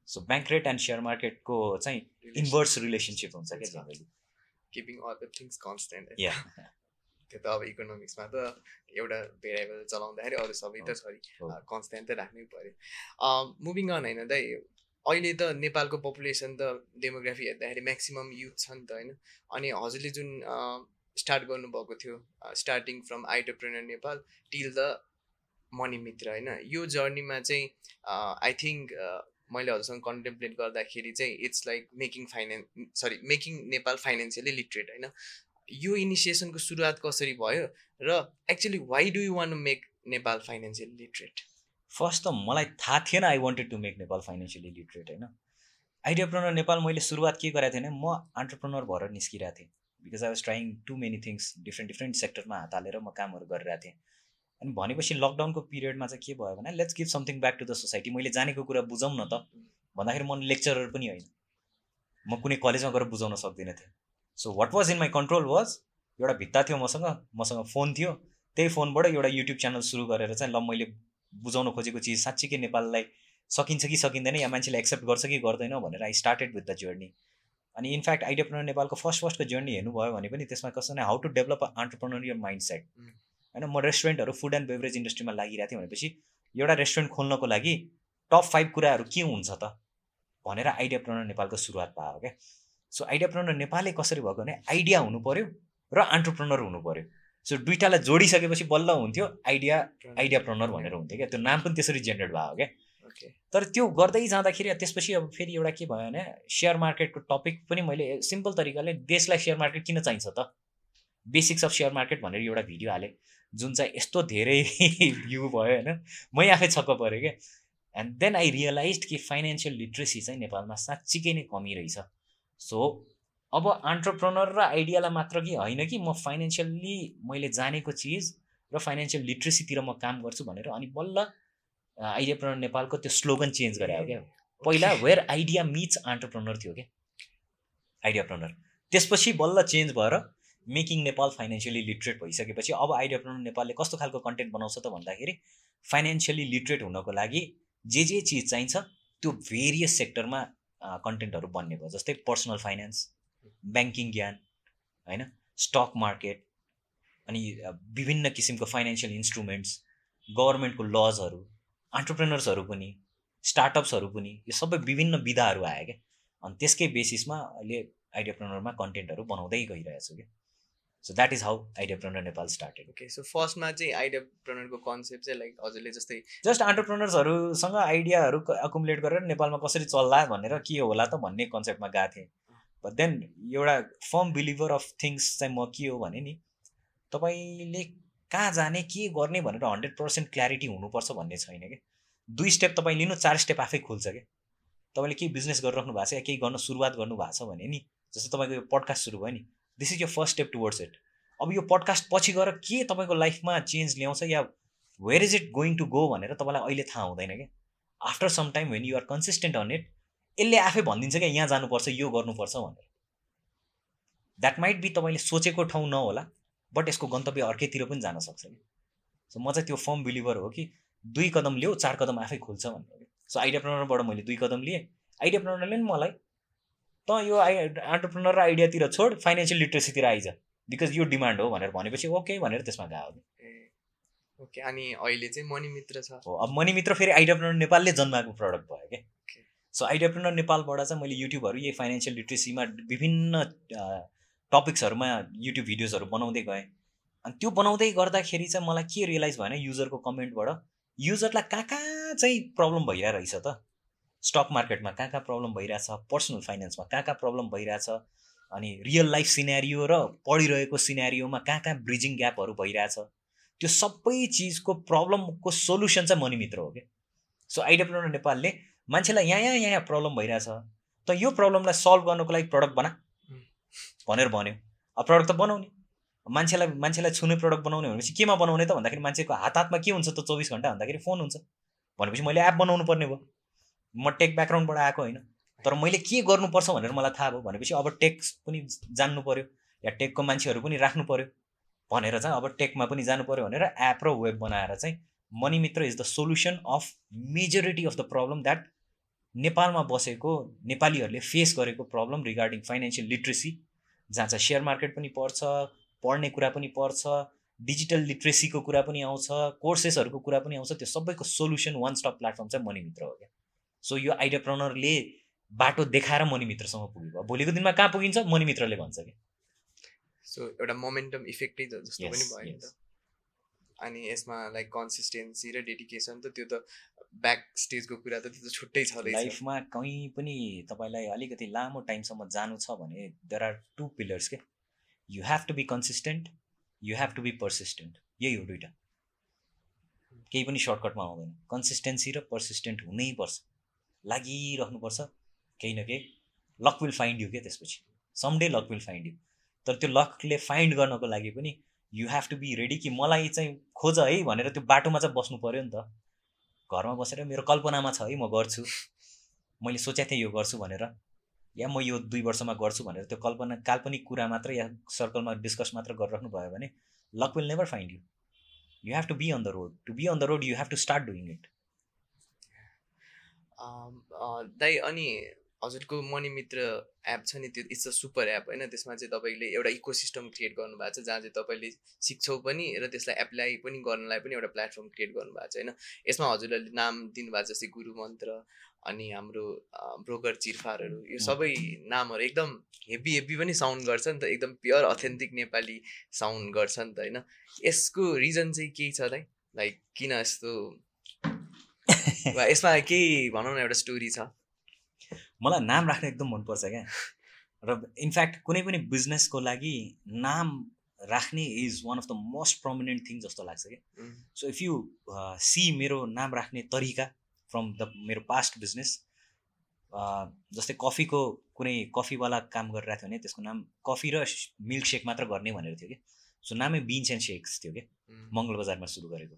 So bank rate and share मार्केटको चाहिँ इन्भर्स रिलेसनसिप हुन्छ क्या generally keeping other things constant या त्यो त अब इकोनोमिक्समा त एउटा भेरिएबल चलाउँदाखेरि अरू सबै त सरी। कन्सटेन्ट त राख्नै पऱ्यो मुभिङ अन होइन दाइ अहिले त नेपालको पपुलेसन त डेमोग्राफी हेर्दाखेरि म्याक्सिमम् युथ छ नि त होइन। अनि हजुरले जुन स्टार्ट गर्नुभएको थियो starting from Ideapreneur Nepal till the Money Mitra होइन। यो जर्नीमा चाहिँ आई थिङ्क मैले हजुरसँग कन्टेम्प्लेट गर्दाखेरि चाहिँ it's like making finance sorry making Nepal financially literate होइन। यो इनिसिएसनको सुरुवात कसरी भयो र actually why do you want make Nepal financial literate first त मलाई थाहा थिएन I wanted to make Nepal financially literate होइन? आइडियाप्रोनर नेपाल मैले सुरुवात के गरेको थिएँ भने म अन्टरप्रोनर भएर निस्किरहेको थिएँ। Because I was trying to many things different different सेक्टरमा हात हालेर म कामहरू गरिरहेको थिएँ। अनि भनेपछि लकडाउनको पिरियडमा चाहिँ के भयो भने let's give something back to the society मैले जानेको कुरा बुझौँ न त भन्दाखेरि म लेक्चरर पनि होइन। म कुनै कलेजमा गएर बुझाउन सक्दिनँ थिएँ। So what was in my control was एउटा भित्ता थियो मसँग मसँग फोन थियो। त्यही फोनबाट एउटा युट्युब च्यानल सुरु गरेर चाहिँ ल मैले बुझाउन खोजेको चिज साँच्चीकै नेपाललाई सकिन्छ कि सकिँदैन या मान्छेले एक्सेप्ट गर्छ कि गर्दैन भनेर I started with the journey अनि इनफ्याक्ट आइडियाप्रोनर नेपालको फर्स्ट फर्स्टको जर्नी हेर्नुभयो भने पनि त्यसमा कस्तो नै how to develop entrepreneurial mindset. होइन म रेस्टुरेन्टहरू फुड एन्ड बेभरेज इन्डस्ट्रीमा लागिरहेको थिएँ भनेपछि एउटा रेस्टुरेन्ट खोल्नको लागि टप फाइभ कुराहरू के हुन्छ त? भनेर आइडियाप्रोनर नेपालको सुरुवात भयो क्या सो आइडियाप्रोनर नेपालै कसरी भएको भने आइडिया हुनु पऱ्यो र अन्टरप्रोनर हुनु पऱ्यो सो दुइटालाई जोडिसकेपछि बल्ल हुन्थ्यो आइडिया आइडियाप्रोनर भनेर हुन्थ्यो क्या। त्यो नाम पनि त्यसरी जेनेरेट भयो क्या। तर त्यो गर्दै जाँदाखेरि त्यसपछि अब फेरि एउटा के भयो भने सेयर मार्केटको टपिक पनि मैले सिम्पल तरिकाले देशलाई सेयर मार्केट किन चाहिन्छ त? बेसिक्स अफ सेयर मार्केट भनेर एउटा भिडियो हालेँ जुन चाहिँ यस्तो धेरै *laughs* भ्यू भयो होइन। मै आफै छक्क परेँ क्या। एन्ड देन आई रियलाइज कि फाइनेन्सियल लिट्रेसी चाहिँ नेपालमा साँच्चीकै नै कमी रहेछ। सो अब अन्टरप्रोनर र आइडियालाई मात्र कि होइन कि म फाइनेन्सियल्ली मैले जानेको चिज र फाइनेन्सियल लिट्रेसीतिर म काम गर्छु भनेर अनि बल्ल आइडियाप्रोनर नेपालको त्यो स्लोगन चेन्ज गरे हो क्या। पहिला वेयर आइडिया मिट्स अन्टरप्रोनर थियो क्या। आइडियाप्रोनर त्यसपछि बल्ल चेन्ज भएर मेकिङ नेपाल फाइनेन्सियली लिटरेट भइसकेपछि अब आइडियाप्रोनर नेपालले कस्तो खालको कन्टेन्ट बनाउँछ त भन्दाखेरि फाइनेन्सियली लिटरेट हुनको लागि जे जे चिज चाहिन्छ त्यो भेरियस सेक्टरमा कन्टेन्टहरू बन्ने भयो जस्तै पर्सनल फाइनेन्स ब्याङ्किङ ज्ञान होइन स्टक मार्केट अनि विभिन्न किसिमको फाइनेन्सियल इन्स्ट्रुमेन्ट्स गभर्मेन्टको लजहरू अन्टरप्रेनर्सहरू पनि स्टार्टअप्सहरू पनि यो सबै विभिन्न विधाहरू आयो क्या। अनि त्यसकै बेसिसमा अहिले आइडियाप्रेनरमा कन्टेन्टहरू बनाउँदै गइरहेको छु क्या। So that is how Ideapreneur Nepal started okay so फर्स्टमा चाहिँ आइडिया प्रणरको कन्सेप्ट चाहिँ लाइक हजुरले जस्तै जस्ट अन्टरप्रेनर्सहरूसँग आइडियाहरू अकुमुलेट गरेर नेपालमा कसरी चल्ला भनेर के होला त भन्ने कन्सेप्टमा गएको थिएँ। बट देन एउटा फर्म बिलिभर अफ थिङ्स चाहिँ म के हो भने नि तपाईँले कहाँ जाने के गर्ने भनेर हन्ड्रेड पर्सेन्ट क्ल्यारिटी हुनुपर्छ भन्ने छैन क्या दुई स्टेप तपाईँ लिनु चार स्टेप आफै खुल्छ क्या तपाईँले केही बिजनेस गरिराख्नु भएको छ या केही गर्न सुरुवात गर्नु भएको छ भने नि जस्तै तपाईँको यो पडकास्ट सुरु भयो नि दिस इज यो फर्स्ट स्टेप टुवर्ड्स इट अब यो पडकास्ट पछि गएर के तपाईँको लाइफमा चेन्ज ल्याउँछ या where is it going to go भनेर तपाईँलाई अहिले थाहा हुँदैन क्या after some time when you're consistent on it यसले आफै भनिदिन्छ क्या यहाँ जानुपर्छ यो गर्नुपर्छ भनेर। द्याट माइट बी तपाईँले सोचेको ठाउँ नहोला बट यसको गन्तव्य अर्कैतिर पनि जान सक्छ कि। सो म चाहिँ त्यो फर्म बिलिभर हो कि दुई कदम लियो चार कदम आफै खुल्छ भनेर सो आइडिया प्रणरबाट मैले दुई कदम लिएँ। आइडिया प्रणरले नि मलाई त यो आइ अन्टरप्रेनर र आइडियातिर छोड फाइनेन्सियल लिट्रेसीतिर आइज। बिकज यो डिमान्ड हो भनेर भनेपछि ओके भनेर त्यसमा ए ओके अनि अहिले चाहिँ मणि मित्र छ। हो अब मनी मित्र फेरि आइडियाप्रेनर नेपालले जन्माएको प्रडक्ट भयो क्या. सो आइडियाप्रेनर नेपालबाट चाहिँ मैले युट्युबहरू यही फाइनेन्सियल लिट्रेसीमा विभिन्न टपिक्सहरूमा युट्युब भिडियोजहरू बनाउँदै गएँ। अनि त्यो बनाउँदै गर्दाखेरि चाहिँ मलाई के रियलाइज भएन युजरको कमेन्टबाट युजरलाई कहाँ कहाँ चाहिँ प्रब्लम भइरहेको रहेछ त? स्टक मार्केटमा कहाँ कहाँ प्रब्लम भइरहेछ पर्सनल फाइनेन्समा कहाँ कहाँ प्रब्लम भइरहेछ अनि रियल लाइफ सिनेरियो र पढिरहेको सिनेरियोमा कहाँ कहाँ ब्रिजिङ ग्यापहरू भइरहेछ त्यो सबै चिजको प्रब्लमको सोल्युसन चाहिँ मनी मित्र हो क्या। सो आइडियाप्रेनर नेपालले मान्छेलाई यहाँ यहाँ यहाँ प्रब्लम भइरहेछ त यो प्रब्लमलाई सल्भ गर्नको लागि प्रडक्ट बना। भनेर भन्यो। अब प्रडक्ट त बनाउने। मान्छेलाई मान्छेलाई छुने प्रडक्ट बनाउने भनेपछि केमा बनाउने त भन्दाखेरि मान्छेको हात हातमा के हुन्छ त चौबिस घन्टा भन्दाखेरि फोन हुन्छ। भनेपछि मैले एप बनाउनु पर्ने भयो। म टेक ब्याकग्राउन्डबाट आएको होइन। तर मैले के गर्नुपर्छ भनेर मलाई थाहा भयो भनेपछि अब टेक पनि जान्नु पऱ्यो या टेकको मान्छेहरू पनि राख्नु पऱ्यो भनेर चाहिँ अब टेकमा पनि जानु पऱ्यो भनेर एप र वेब बनाएर चाहिँ Money Mitra is the solution of majority of the problem that नेपालमा बसेको नेपालीहरूले फेस गरेको प्रब्लम रिगार्डिङ फाइनेन्सियल लिट्रेसी जहाँ चाहिँ सेयर मार्केट पनि पर्छ पढ्ने कुरा पनि पर्छ डिजिटल लिट्रेसीको कुरा पनि आउँछ कोर्सेसहरूको कुरा पनि आउँछ त्यो सबैको सोल्युसन वान स्टप प्लेटफर्म चाहिँ मनी मित्र हो क्या। सो यो आइडियाप्रनरले बाटो देखाएर मनी मित्रसम्म पुग्यो भोलिको दिनमा कहाँ पुगिन्छ? मनी मित्रले भन्छ कि। सो एउटा मोमेन्टम इफेक्टै जस्तो पनि भयो नि. त। अनि यसमा लाइक कन्सिस्टेन्सी र डेडिकेसन त त्यो त ब्याक स्टेजको कुरा त त्यो त छुट्टै छँदैछ लाइफमा कहीँ पनि तपाईँलाई अलिकति लामो टाइमसम्म जानु छ भने देयर आर टु पिलर्स के। You have to be consistent you have to be persistent यही हो दुइटा केही पनि सर्टकटमा आउँदैन। कन्सिस्टेन्सी र पर्सिस्टेन्ट हुनैपर्छ लागिरहनुपर्छ। केही न केही। लक विल फाइन्ड यु के त्यसपछि? Someday luck will find you तर त्यो लकले फाइन्ड गर्नको लागि पनि you have to be ready कि मलाई चाहिँ खोज है भनेर त्यो बाटोमा चाहिँ बस्नु पऱ्यो नि त। घरमा बसेर मेरो कल्पनामा छ है म गर्छु। मैले सोचेको थिएँ यो गर्छु भनेर। या म यो दुई वर्षमा गर्छु भनेर त्यो कल्पना काल्पनिक कुरा मात्र या सर्कलमा डिस्कस मात्र गरिराख्नु भयो भने luck will never find you you have to be on the road to be on the road you have to start doing it दाइ अनि हजुरको मनी मित्र एप छ नि त्यो इट्स अ सुपर एप होइन त्यसमा चाहिँ तपाईँले एउटा इको सिस्टम क्रिएट गर्नुभएको छ जहाँ चाहिँ तपाईँले सिक्छौ पनि र त्यसलाई एप्लाई पनि गर्नलाई पनि एउटा प्लेटफर्म क्रिएट गर्नुभएको छ होइन। यसमा हजुरले नाम दिनुभएको जस्तै गुरु मन्त्र अनि हाम्रो ब्रोकर चिरफारहरू यो. सबै नामहरू एकदम हेभी हेभी पनि साउन्ड गर्छ नि त एकदम प्योर अथेन्टिक नेपाली साउन्ड गर्छ नि त होइन। यसको रिजन चाहिँ केही छ दाइ? लाइक किन यस्तो वा यसमा केही भनौँ न एउटा स्टोरी छ। मलाई नाम राख्न एकदम मनपर्छ क्या। र इनफ्याक्ट कुनै पनि बिजनेसको लागि नाम राख्ने is one of the most prominent thing जस्तो लाग्छ क्या. सो इफ यु सी मेरो नाम राख्ने तरिका फ्रम द मेरो पास्ट बिजनेस जस्तै कफीको कुनै कफीवाला काम गरिरहेको थियो भने त्यसको नाम कफी र मिल्क सेक मात्र गर्ने भनेर थियो कि सो नामै बिन्स एन्ड सेक्स थियो कि Mm. मङ्गल बजारमा सुरु गरेको।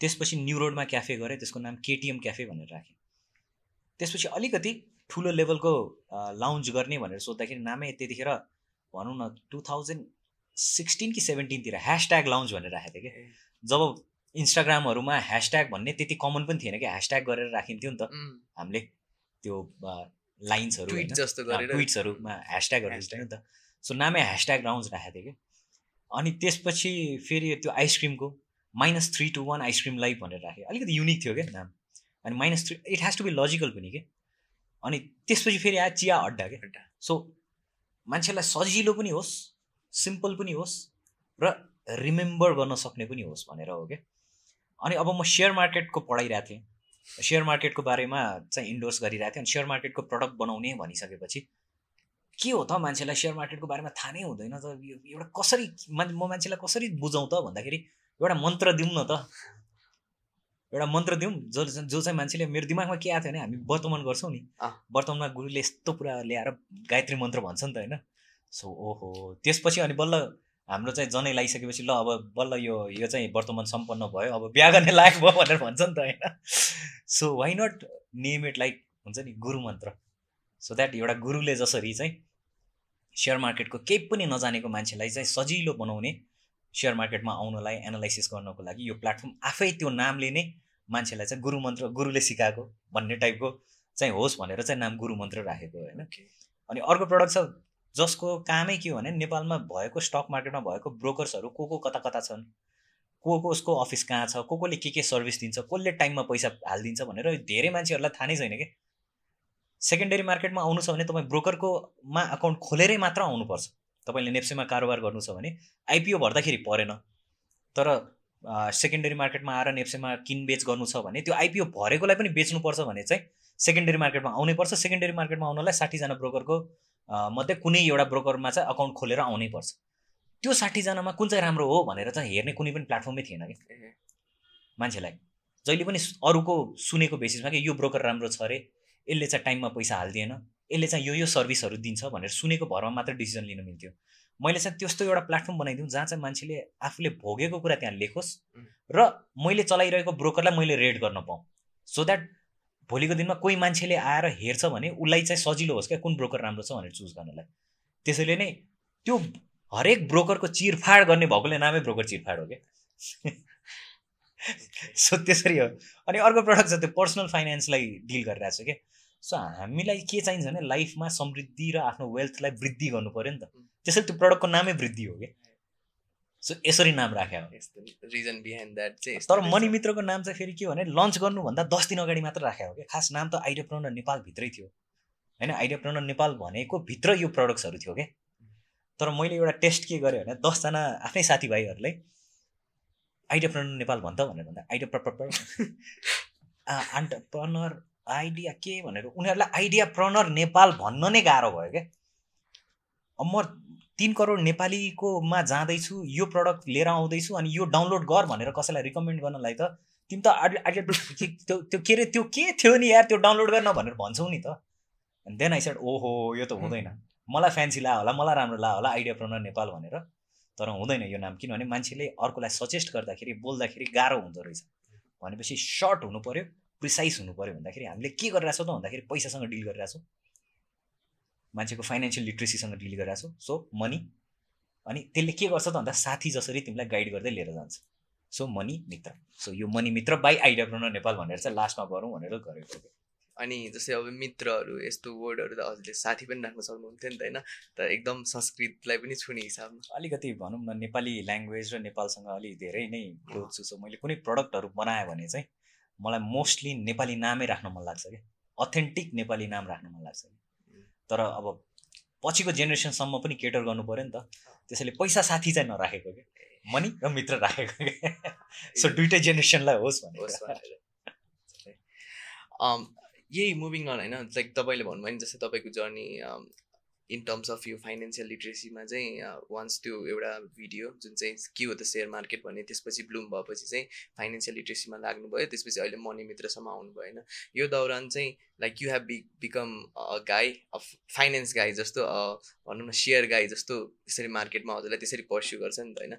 त्यसपछि न्यु रोडमा क्याफे गरेँ त्यसको नाम केटिएम क्याफे भनेर राखेँ त्यसपछि अलिकति ठुलो लेभलको लाउन्ज गर्ने भनेर सोद्धाखेरि नामै त्यतिखेर भनौँ न टु थाउजन्ड सिक्सटिन कि सेभेन्टिनतिर ह्यासट्याग लाउन्ज भनेर राखेको थिएँ. कि जब इन्स्टाग्रामहरूमा ह्यासट्याग भन्ने त्यति कमन पनि थिएन कि ह्यासट्याग गरेर राखिन्थ्यो नि त. हामीले त्यो लाइन्सहरू ट्विट्सहरूमा ह्यासट्यागहरू. नि त सो नामै ह्यासट्याग राउन्ड राखेको थिएँ कि अनि त्यसपछि फेरि त्यो आइसक्रिमको minus three two one ice cream live भनेर राखेँ। अलिकति युनिक थियो क्या नाम। अनि minus three it has to be logical पनि के? अनि त्यसपछि फेरि आयो चिया अड्डा के? अड्डा। सो मान्छेलाई सजिलो पनि होस् सिम्पल पनि होस् र रिमेम्बर गर्न सक्ने पनि होस् भनेर हो क्या अनि अब म सेयर मार्केटको पढाइरहेको थिएँ। सेयर मार्केटको बारेमा चाहिँ इन्डोर्स गरिरहेको थिएँ। अनि सेयर मार्केटको प्रडक्ट बनाउने भनिसकेपछि के हो त मान्छेलाई सेयर मार्केटको बारेमा थाहा नै हुँदैन त। यो एउटा कसरी म मान्छेलाई कसरी बुझाउँ त भन्दाखेरि एउटा मन्त्र दिउँ न त। एउटा मन्त्र दिउँ जो जो चाहिँ मान्छेले मेरो दिमागमा के आएको थियो भने हामी वर्तमान गर्छौँ नि। वर्तमानमा गुरुले यस्तो कुरा ल्याएर गायत्री मन्त्र भन्छ नि त होइन। सो ओहो त्यसपछि अनि बल्ल हाम्रो चाहिँ जनै लगाइसकेपछि ल अब बल्ल यो यो चाहिँ वर्तमान सम्पन्न भयो अब बिहा गर्ने लायक भयो भनेर भन्छ नि त होइन। So why not name it like हुन्छ नि गुरु मन्त्र। सो द्याट एउटा गुरुले जसरी चाहिँ सेयर मार्केटको केही पनि नजानेको मान्छेलाई चाहिँ सजिलो बनाउने सेयर मार्केटमा आउनलाई एनालाइसिस गर्नको लागि यो प्लेटफर्म आफै त्यो नामले नै मान्छेलाई चाहिँ गुरु मन्त्र गुरुले सिकाएको भन्ने टाइपको चाहिँ होस् भनेर चाहिँ नाम गुरु मन्त्र राखेको होइन. अनि अर्को प्रडक्ट छ जसको कामै के हो भने नेपालमा भएको स्टक मार्केटमा भएको ब्रोकर्सहरू को को कता कता छन्? को को उसको अफिस कहाँ छ? को कोले के के सर्भिस दिन्छ? कसले टाइममा पैसा हालिदिन्छ भनेर धेरै मान्छेहरूलाई थाहा नै छैन कि? सेकेन्डरी मार्केटमा आउनु छ भने तपाईँ ब्रोकरकोमा अकाउन्ट खोलेरै मात्र आउनुपर्छ। तपाईँले नेप्सेमा कारोबार गर्नु छ भने आइपिओ भर्दाखेरि परेन। तर सेकेन्डरी मार्केटमा आएर नेप्सेमा किनबेच गर्नु छ भने त्यो आइपिओ भरेकोलाई पनि बेच्नुपर्छ भने चाहिँ सेकेन्डरी मार्केटमा आउनै पर्छ सेकेन्डरी मार्केटमा आउनलाई साठीजना ब्रोकरको मध्ये कुनै एउटा ब्रोकरमा चाहिँ अकाउन्ट खोलेर आउनै पर्छ त्यो साठीजनामा कुन चाहिँ राम्रो हो भनेर चाहिँ हेर्ने कुनै पनि प्लेटफर्मै थिएन कि। मान्छेलाई। जहिले पनि अरूको सुनेको बेसिसमा कि यो ब्रोकर राम्रो छ अरे यसले चाहिँ टाइममा पैसा हालिदिएन। यसले चाहिँ यो यो सर्भिसहरू दिन्छ भनेर सुनेको भरमा मात्र डिसिजन लिन मिल्थ्यो। मैले चाहिँ त्यस्तो एउटा प्लेटफर्म बनाइदिउँ जहाँ चाहिँ मान्छेले आफूले भोगेको कुरा त्यहाँ लेखोस्. र मैले चलाइरहेको ब्रोकरलाई मैले रेड गर्न पाऊँ। सो द्याट भोलिको दिनमा कोही मान्छेले आएर हेर्छ भने उसलाई चाहिँ सजिलो होस् क्या कुन ब्रोकर राम्रो छ भनेर चुज गर्नलाई। त्यसैले नै त्यो हरेक ब्रोकरको चिरफाड गर्ने भएकोले नामै ब्रोकर चिरफाड हो क्या। *laughs* *laughs* सो त्यसरी हो। अनि अर्को प्रडक्ट छ त्यो पर्सनल फाइनेन्सलाई डिल गरिरहेको छ क्या। सो हामीलाई के चाहिन्छ भने लाइफमा समृद्धि र आफ्नो वेल्थलाई वृद्धि गर्नु पऱ्यो नि त। त्यसरी त्यो प्रडक्टको नामै वृद्धि हो क्या। सो यसरी नाम राख्यो। रिजन बिहाइन्ड द्याट चाहिँ तर रहेछ। मणि मित्रको नाम चाहिँ फेरि के भने लन्च गर्नुभन्दा दस दिन अगाडि मात्र राखेको हो क्या खास नाम त आइडिया प्रोनर नेपालभित्रै थियो। होइन आइडिया प्रोनर नेपाल भनेको भित्र यो प्रडक्ट्सहरू थियो क्या। तर मैले एउटा टेस्ट के गरेँ भने दसजना आफ्नै साथीभाइहरूलाई आइडिया प्रोनर नेपाल भन्छ भनेर भन्दा आइडिया प्रपर अन्टरप्रनर आइडिया के भनेर उनीहरूलाई आइडिया प्रनर नेपाल भन्न नै गाह्रो भयो क्या। अब म तिन करोड नेपालीकोमा जाँदैछु यो प्रडक्ट लिएर आउँदैछु अनि यो डाउनलोड गर भनेर कसैलाई रिकमेन्ड गर्नलाई त। तिमी त आइडिया त्यो त्यो के अरे त्यो के थियो नि यार त्यो डाउनलोड गर्न भनेर भन्छौ नि त। देन आई सेड ओहो यो त हुँदैन। मलाई फ्यान्सी ला होला मलाई राम्रो ला होला आइडिया प्रनर नेपाल भनेर। तर हुँदैन यो नाम किनभने मान्छेले अर्कोलाई सजेस्ट गर्दाखेरि बोल्दाखेरि गाह्रो हुँदो रहेछ। भनेपछि सर्ट हुनु पऱ्यो प्रिसाइज हुनु पऱ्यो भन्दाखेरि हामीले के गरिरहेछौँ त भन्दाखेरि पैसासँग डिल गरिरहेछौँ। मान्छेको फाइनेन्सियल लिट्रेसीसँग डिल गरिरहेछौँ। सो मनी अनि त्यसले के गर्छ त भन्दा साथी जसरी तिमीलाई गाइड गर्दै लिएर जान्छ। So money Mitra. सो यो money Mitra by Idea Nepal भनेर चाहिँ लास्टमा गरौँ भनेर गरेको। अनि जस्तै अब मित्रहरू यस्तो वर्डहरू त हजुरले साथी पनि राख्न सक्नुहुन्थ्यो नि त होइन? त एकदम संस्कृतलाई पनि छुने हिसाबमा। अलिकति भनौँ न नेपाली ल्याङ्ग्वेज र नेपालसँग अलिक धेरै नै क्लोज छु। सो मैले कुनै प्रडक्टहरू बनाएँ भने चाहिँ मलाई मोस्टली नेपाली नामै राख्न मन लाग्छ क्या। अथेन्टिक नेपाली नाम राख्न मन लाग्छ। कि तर अब पछिको जेनेरेसनसम्म पनि केटर गर्नु पऱ्यो नि त। त्यसैले पैसा साथी चाहिँ नराखेको क्या। मनी र मित्र राखेको क्या। *laughs* सो दुइटै जेनेरेसनलाई होस् भनेर। यही मुभिङ अन होइन? लाइक तपाईँले भन्नुभयो नि जस्तै तपाईँको जर्नी इन टर्म्स अफ यो फाइनेन्सियल लिट्रेसीमा चाहिँ वान्स त्यो एउटा भिडियो जुन चाहिँ के हो त सेयर मार्केट भन्ने त्यसपछि ब्लुम भएपछि चाहिँ फाइनेन्सियल लिट्रेसीमा लाग्नुभयो। त्यसपछि अहिले मनी मित्रसम्म आउनुभयो होइन यो दौरान चाहिँ like you have be become a guy of finance guy जस्तो भनौँ न सेयर गाई जस्तो त्यसरी मार्केटमा हजुरलाई त्यसरी पर्स्यु गर्छ नि त होइन?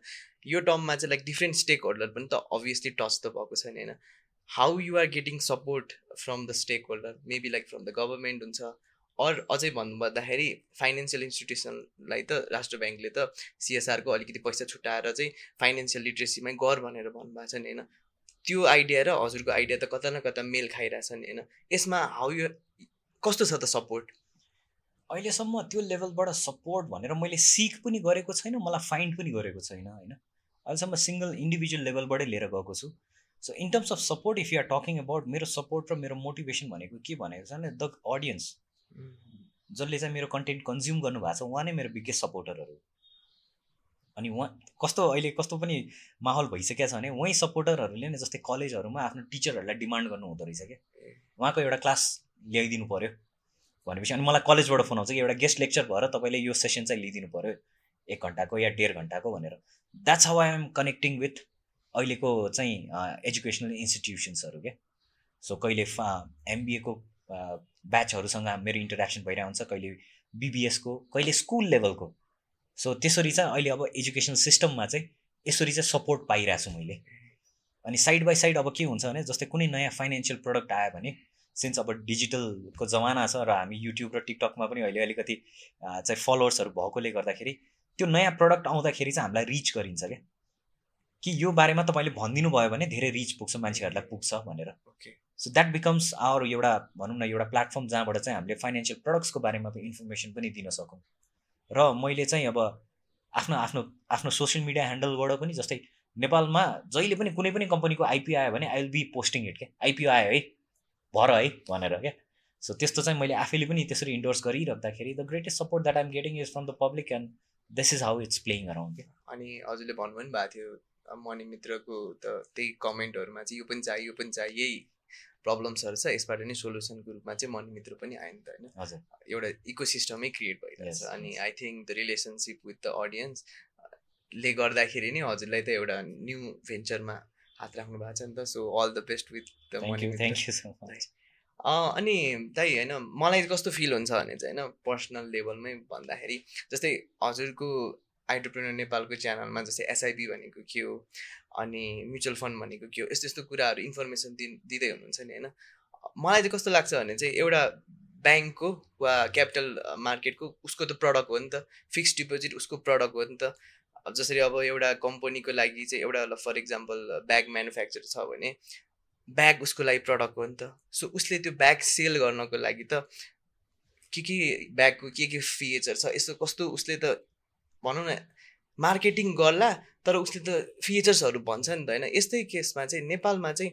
यो टर्ममा चाहिँ लाइक डिफ्रेन्ट स्टेक होल्डर पनि त अभियसली टच त भएको छैन होइन? How you are getting support from the stakeholder maybe like from the government हुन्छ। अर अझै भन्नुपर्दाखेरि फाइनेन्सियल इन्स्टिट्युसनलाई त राष्ट्र ब्याङ्कले त सिएसआरको अलिकति पैसा छुट्याएर चाहिँ फाइनेन्सियल लिट्रेसीमै गर भनेर भन्नुभएको छ नि होइन? त्यो आइडिया र हजुरको आइडिया त कता न कता मेल खाइरहेछ नि होइन? यसमा हाउ यु कस्तो छ त सपोर्ट अहिलेसम्म त्यो लेभलबाट सपोर्ट भनेर मैले सिक पनि गरेको छैन मलाई फाइन्ड पनि गरेको छैन होइन? अहिलेसम्म सिङ्गल इन्डिभिजुअल लेभलबाटै लिएर गएको छु। So in terms of support if you are talking about मेरो सपोर्ट र मेरो मोटिभेसन भनेको के भनेको छ भने द अडियन्स जसले चाहिँ मेरो कन्टेन्ट कन्ज्युम गर्नुभएको छ उहाँ नै मेरो बिगेस्ट सपोर्टरहरू। अनि उहाँ कस्तो अहिले कस्तो पनि माहौल भइसकेको छ भने उहीँ सपोर्टरहरूले नै जस्तै कलेजहरूमा आफ्नो टिचरहरूलाई डिमान्ड गर्नु हुँदो रहेछ क्या उहाँको एउटा क्लास ल्याइदिनु पऱ्यो भनेपछि अनि मलाई कलेजबाट फोन आउँछ कि एउटा गेस्ट लेक्चर भएर तपाईँले यो सेसन चाहिँ लिइदिनु पऱ्यो एक घन्टाको या डेढ घन्टाको भनेर। That's how I am connecting with अहिलेको चाहिँ एजुकेसनल इन्स्टिट्युसन्सहरू क्या सो कहिले फा एमबिएको ब्याचहरूसँग मेरो इन्टरेक्सन भइरहेको हुन्छ कहिले बिबिएसको कहिले स्कुल लेभलको सो त्यसरी चाहिँ अहिले अब एजुकेसन सिस्टममा चाहिँ यसरी चाहिँ सपोर्ट पाइरहेको छु मैले। अनि साइड बाई साइड अब के हुन्छ भने जस्तै कुनै नयाँ फाइनेन्सियल प्रडक्ट आयो भने सिन्स अब डिजिटलको जमाना छ र हामी युट्युब र टिकटकमा पनि अहिले अलिकति चाहिँ फलोवर्सहरू भएकोले गर्दाखेरि त्यो नयाँ प्रडक्ट आउँदाखेरि चाहिँ हामीलाई रिच गरिन्छ क्या। कि यो बारेमा तपाईँले भनिदिनु भयो भने धेरै रिच पुग्छ मान्छेहरूलाई पुग्छ भनेर। Okay so that becomes our एउटा भनौँ न एउटा प्लेटफर्म जहाँबाट चाहिँ हामीले फाइनेन्सियल प्रडक्ट्सको बारेमा पनि इन्फर्मेसन पनि दिन सकौँ। र मैले चाहिँ अब आफ्नो आफ्नो आफ्नो सोसियल मिडिया ह्यान्डलबाट पनि जस्तै नेपालमा जहिले पनि कुनै पनि कम्पनीको आइपिओ आयो भने I will be posting it क्या आइपिओ आयो है भर है भनेर क्या? सो त्यस्तो चाहिँ मैले आफैले पनि त्यसरी endorse गरिराख्दाखेरि the greatest support that I'm getting is from the public and this is how it's playing around क्या? अनि हजुरले भन्नु पनि भएको थियो अब मणि मित्रको त त्यही कमेन्टहरूमा चाहिँ यो पनि चाहियो यो पनि चाहियो यही प्रब्लम्सहरू छ यसबाट नै सोल्युसनको रूपमा चाहिँ मणि मित्र पनि आयो नि त होइन। एउटा इको सिस्टमै क्रिएट भइरहेछ अनि. I think the relationship with the audience ले गर्दाखेरि नै हजुरलाई त एउटा न्यू भेन्चरमा हात राख्नु भएको छ नि त। So all the best with the money thank you so much अनि दाइ होइन मलाई कस्तो फिल हुन्छ भने चाहिँ होइन पर्सनल लेभलमै भन्दाखेरि जस्तै हजुरको आइन्टरप्रेनर नेपालको च्यानलमा जस्तै एसआइपी भनेको के हो अनि म्युचुअल फन्ड भनेको के हो यस्तो यस्तो कुराहरू इन्फर्मेसन दि दिँदै हुनुहुन्छ नि होइन? मलाई चाहिँ कस्तो लाग्छ भने चाहिँ एउटा ब्याङ्कको वा क्यापिटल मार्केटको उसको त प्रडक्ट हो नि त फिक्स डिपोजिट उसको प्रडक्ट हो नि त। जसरी अब एउटा कम्पनीको लागि चाहिँ एउटा फर इक्जाम्पल ब्याग म्यानुफ्याक्चर छ भने ब्याग उसको लागि प्रडक्ट हो नि त। सो उसले त्यो ब्याग सेल गर्नको लागि त के के ब्यागको के के फिचर छ यस्तो कस्तो उसले त भनौँ न मार्केटिङ गर्ला तर उसले त फिचर्सहरू भन्छ नि त होइन? यस्तै केसमा चाहिँ नेपालमा चाहिँ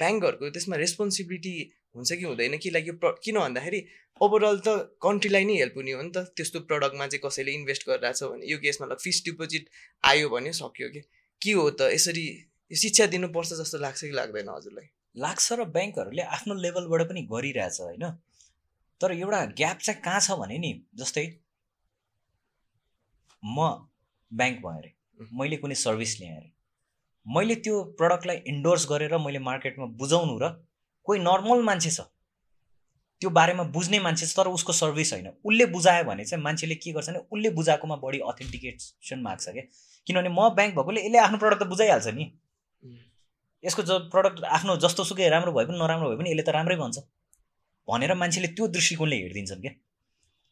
ब्याङ्कहरूको त्यसमा रेस्पोन्सिबिलिटी हुन्छ कि हुँदैन? कि लाइक यो प्र किन भन्दाखेरि ओभरअल त कन्ट्रीलाई नै हेल्प हुने हो नि त। त्यस्तो प्रडक्टमा चाहिँ कसैले इन्भेस्ट गरिरहेछ भने यो केसमा ल फिक्स डिपोजिट आयो भने सक्यो कि? के हो त? यसरी शिक्षा दिनुपर्छ जस्तो लाग्छ कि लाग्दैन हजुरलाई? लाग्छ र ब्याङ्कहरूले आफ्नो लेभलबाट पनि गरिरहेछ होइन? तर एउटा ग्याप चाहिँ कहाँ छ भने नि जस्तै म ब्याङ्क भएँ अरे। मैले कुनै सर्भिस ल्याएँ अरे। मैले त्यो प्रडक्टलाई इन्डोर्स गरेर मैले मार्केटमा बुझाउनु र कोही नर्मल मान्छे छ त्यो बारेमा बुझ्ने मान्छे छ तर उसको सर्भिस होइन। उसले बुझायो भने चाहिँ मान्छेले के गर्छ भने उसले बुझाएकोमा बढी अथेन्टिकेसन माग्छ क्या। किनभने म ब्याङ्क भएकोले यसले आफ्नो प्रडक्ट त बुझाइहाल्छ नि। यसको ज प्रडक्ट आफ्नो जस्तो सुकै राम्रो भए पनि नराम्रो भए पनि यसले त राम्रै भन्छ। भनेर मान्छेले त्यो दृष्टिकोणले हेरिदिन्छन् क्या।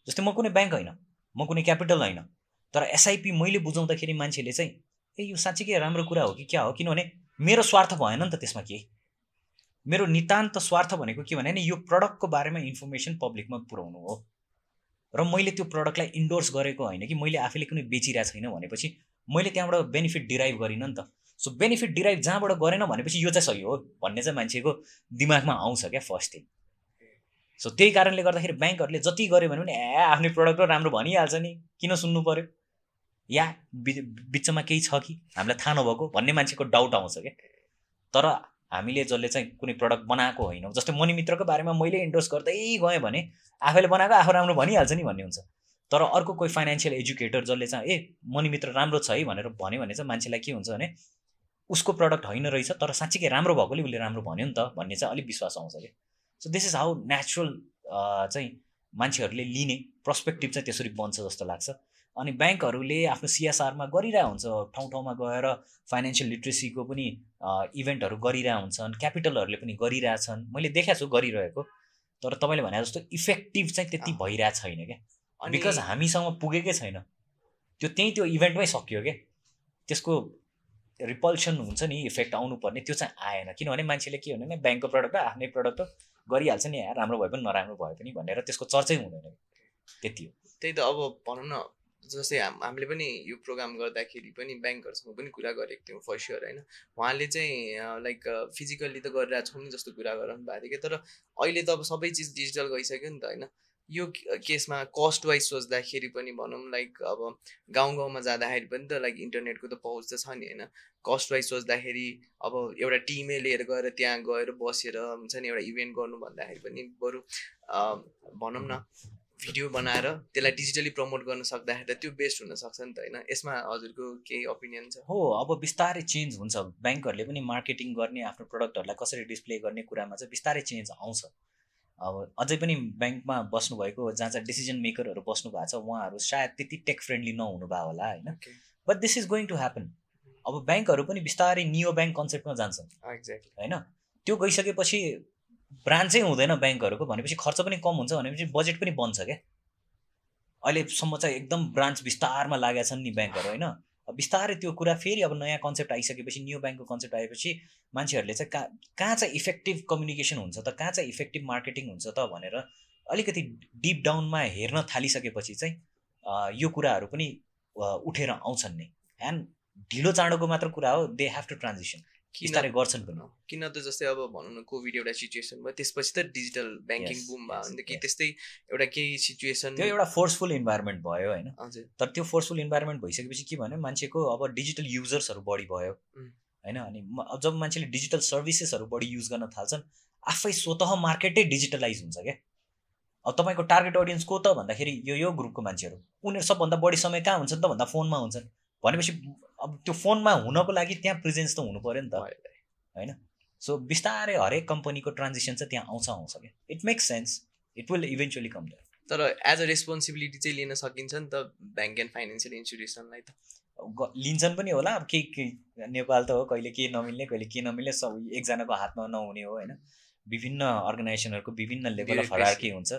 जस्तै म कुनै ब्याङ्क होइन म कुनै क्यापिटल होइन तर एसआइपी मैले बुझाउँदाखेरि मान्छेले चाहिँ ए यो साँच्चीकै राम्रो कुरा हो कि क्या हो? किनभने मेरो स्वार्थ भएन नि त त्यसमा केही। मेरो नितान्त स्वार्थ भनेको के भने नि यो प्रडक्टको बारेमा इन्फर्मेसन पब्लिकमा पुऱ्याउनु हो। र मैले त्यो प्रडक्टलाई इन्डोर्स गरेको होइन कि मैले आफैले कुनै बेचिरहेको छैन भनेपछि मैले त्यहाँबाट बेनिफिट डिराइभ गरिनँ नि त। सो बेनिफिट डिराइभ जहाँबाट गरेन भनेपछि यो चाहिँ सही हो भन्ने चाहिँ मान्छेको दिमागमा आउँछ क्या फर्स्ट थिङ सो त्यही कारणले गर्दाखेरि ब्याङ्कहरूले जति गऱ्यो भने पनि ए आफ्नै प्रडक्ट राम्रो भनिहाल्छ नि। किन सुन्नु पऱ्यो या बिचमा केही छ कि? हामीलाई थाहा नभएको भन्ने मान्छेको डाउट आउँछ क्या। तर हामीले जसले चाहिँ कुनै प्रडक्ट बनाएको होइनौँ जस्तै मणि मित्रको बारेमा मैले इन्डोर्स गर्दै गएँ भने आफैले बनाएको आफू राम्रो भनिहाल्छ नि भन्ने हुन्छ। तर अर्को कोही फाइनेन्सियल एजुकेटर जसले चाहिँ ए मणि मित्र राम्रो छ है भनेर भन्यो भने चाहिँ मान्छेलाई के हुन्छ भने उसको प्रडक्ट होइन रहेछ तर साँच्चीकै राम्रो भएकोले उसले राम्रो भन्यो नि त भन्ने चाहिँ अलिक विश्वास आउँछ कि so this is how natural चाहिँ मान्छेहरूले लिने पर्सपेक्टिभ चाहिँ त्यसरी बन्छ जस्तो लाग्छ। अनि ब्याङ्कहरूले आफ्नो सिएसआरमा गरिरहेको हुन्छ ठाउँ ठाउँमा गएर फाइनेन्सियल लिट्रेसीको पनि इभेन्टहरू गरिरहेको हुन्छन् क्यापिटलहरूले पनि गरिरहेछन् मैले देखाएको छु गरिरहेको तर तपाईँले भने जस्तो इफेक्टिभ चाहिँ त्यति भइरहेको छैन क्या। बिकज हामीसँग पुगेकै छैन। त्यो त्यहीँ त्यो इभेन्टमै सकियो क्या। त्यसको रिपल्सन हुन्छ नि इफेक्ट आउनुपर्ने त्यो चाहिँ आएन। किनभने मान्छेले के भने ब्याङ्कको प्रडक्ट आफ्नै प्रडक्ट गरिहाल्छ नि राम्रो भए पनि नराम्रो भए पनि भनेर त्यसको चर्चै हुँदैन। त्यति हो। त्यही त अब भनौँ न जस्तै हाम हामीले पनि यो प्रोग्राम गर्दाखेरि पनि ब्याङ्कहरूसँग पनि कुरा गरेको थियौँ फर्स्ट इयर होइन। उहाँले चाहिँ लाइक फिजिकल्ली त गरिरहेको छौँ नि जस्तो कुरा गराउनु भएको थियो कि तर अहिले त अब सबै चिज डिजिटल गइसक्यो नि त होइन। यो केसमा कस्ट वाइज सोच्दाखेरि पनि भनौँ लाइक अब गाउँ गाउँमा जाँदाखेरि पनि त लाइक इन्टरनेटको त पहुँच त छ नि होइन। कस्ट वाइज सोच्दाखेरि अब एउटा टिमै लिएर गएर त्यहाँ गएर बसेर हुन्छ नि एउटा इभेन्ट गर्नु भन्दाखेरि पनि बरु भनौँ न भिडियो बनाएर त्यसलाई डिजिटली प्रमोट गर्न सक्दाखेरि त त्यो बेस्ट हुनसक्छ नि त होइन? यसमा हजुरको केही ओपिनियन छ? हो अब बिस्तारै चेन्ज हुन्छ। ब्याङ्कहरूले पनि मार्केटिङ गर्ने आफ्नो प्रडक्टहरूलाई कसरी डिस्प्ले गर्ने कुरामा चाहिँ बिस्तारै चेन्ज आउँछ। अब अझै पनि ब्याङ्कमा बस्नुभएको जहाँ चाहिँ डिसिजन मेकरहरू बस्नु भएको छ उहाँहरू सायद त्यति टेक फ्रेन्डली नहुनु भयो होला होइन? But this is going to happen अब ब्याङ्कहरू पनि बिस्तारै नियो ब्याङ्क कन्सेप्टमा जान्छन्। एक्ज्याक्टली होइन? त्यो गइसकेपछि ब्रान्चै हुँदैन ब्याङ्कहरूको भनेपछि खर्च पनि कम हुन्छ भनेपछि बजेट पनि बन्छ क्या। अहिलेसम्म चाहिँ एकदम ब्रान्च विस्तारमा लागेका छन् नि ब्याङ्कहरू होइन? बिस्तारै त्यो कुरा फेरि अब नयाँ कन्सेप्ट आइसकेपछि न्यू ब्याङ्कको कन्सेप्ट आएपछि मान्छेहरूले चाहिँ कहाँ कहाँ चाहिँ इफेक्टिभ कम्युनिकेसन हुन्छ त कहाँ चाहिँ इफेक्टिभ मार्केटिङ हुन्छ त भनेर अलिकति डिप डाउनमा हेर्न थालिसकेपछि चाहिँ यो कुराहरू पनि उठेर आउँछन् नै। एन्ड ढिलो चाँडोको मात्र कुरा हो दे हेभ टु ट्रान्जिसन बिस्तारै गर्छन् पनि किन त जस्तै अब भनौँ न कोभिड एउटा सिचुएसन भयो त्यसपछि त डिजिटल ब्याङ्किङ बुम भयो भने कि त्यस्तै एउटा केही सिचुएसन त्यो एउटा फोर्सफुल इन्भाइरोमेन्ट भयो होइन। तर त्यो फोर्सफुल इन्भाइरोमेन्ट भइसकेपछि के भन्यो मान्छेको अब डिजिटल युजर्सहरू बढी भयो होइन। अनि जब मान्छेले डिजिटल सर्भिसेसहरू बढी युज गर्न थाल्छन् आफै स्वत मार्केटै डिजिटलाइज हुन्छ क्या। अब तपाईँको टार्गेट अडियन्स को त भन्दाखेरि यो यो ग्रुपको मान्छेहरू। उनीहरू सबभन्दा बढी समय कहाँ हुन्छन् त भन्दा फोनमा हुन्छन्। भनेपछि अब त्यो फोनमा हुनको लागि त्यहाँ प्रेजेन्स त हुनु पऱ्यो नि त। होइन? सो बिस्तारै हरेक कम्पनीको ट्रान्जेक्सन चाहिँ त्यहाँ आउँछ आउँछ क्या। It makes sense it will eventually come that तर एज अ रेस्पोन्सिबिलिटी चाहिँ लिन सकिन्छ नि त ब्याङ्क एन्ड फाइनेन्सियल इन्स्टिट्युसनलाई त। लिन्छन् पनि होला। अब केही केही नेपाल त हो कहिले के नमिल्ने कहिले के नमिल्ने सब एकजनाको हातमा नहुने हो होइन? विभिन्न अर्गनाइजेसनहरूको विभिन्न लेभल अफ. हरार्की हुन्छ।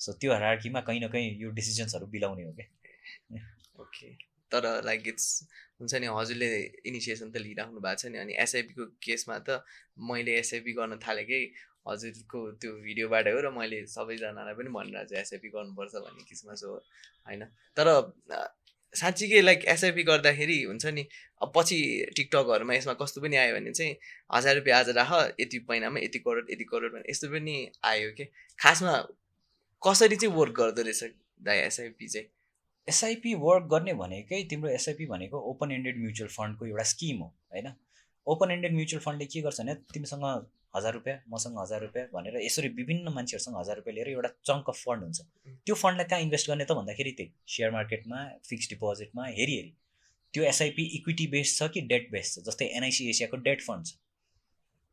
सो त्यो हरार्कीमा कहीँ न कहीँ यो डिसिजन्सहरू बिलाउने हो क्या। ओके तर लाइक इट्स हुन्छ नि हजुरले इनिसिएसन त लिइराख्नु भएको छ नि अनि एसआइपीको केसमा त मैले एसआइपी गर्न थालेकै हजुरको त्यो भिडियोबाट हो र मैले सबैजनालाई पनि भनिरहेको छु एसआइपी गर्नुपर्छ भन्ने किसिममा सो होइन। तर साँच्चीकै लाइक एसआइपी गर्दाखेरि हुन्छ नि अब पछि टिकटकहरूमा यसमा कस्तो पनि आयो भने चाहिँ हजार रुपियाँ आज राख यति महिनामा यति करोड यति करोड भने यस्तो पनि आयो कि। खासमा कसरी चाहिँ वर्क गर्दो रहेछ दाइ एसआइपी चाहिँ? एसआइपी वर्क गर्ने भनेकै तिम्रो एसआइपी भनेको ओपन एन्डेड म्युचुअल फन्डको एउटा स्किम हो होइन? ओपन एन्डेड म्युचुअल फन्डले के गर्छ भने तिमीसँग हजार रुपियाँ मसँग हजार रुपियाँ भनेर यसरी विभिन्न मान्छेहरूसँग हजार रुपियाँ लिएर एउटा चङ्क अफ फन्ड हुन्छ। त्यो फन्डलाई कहाँ इन्भेस्ट गर्ने त भन्दाखेरि त्यही सेयर मार्केटमा फिक्स डिपोजिटमा हेरी हेरी त्यो एसआइपी इक्विटी बेस्ड छ कि डेट बेस्ड छ? जस्तै एनआइसी एसियाको डेट फन्ड छ।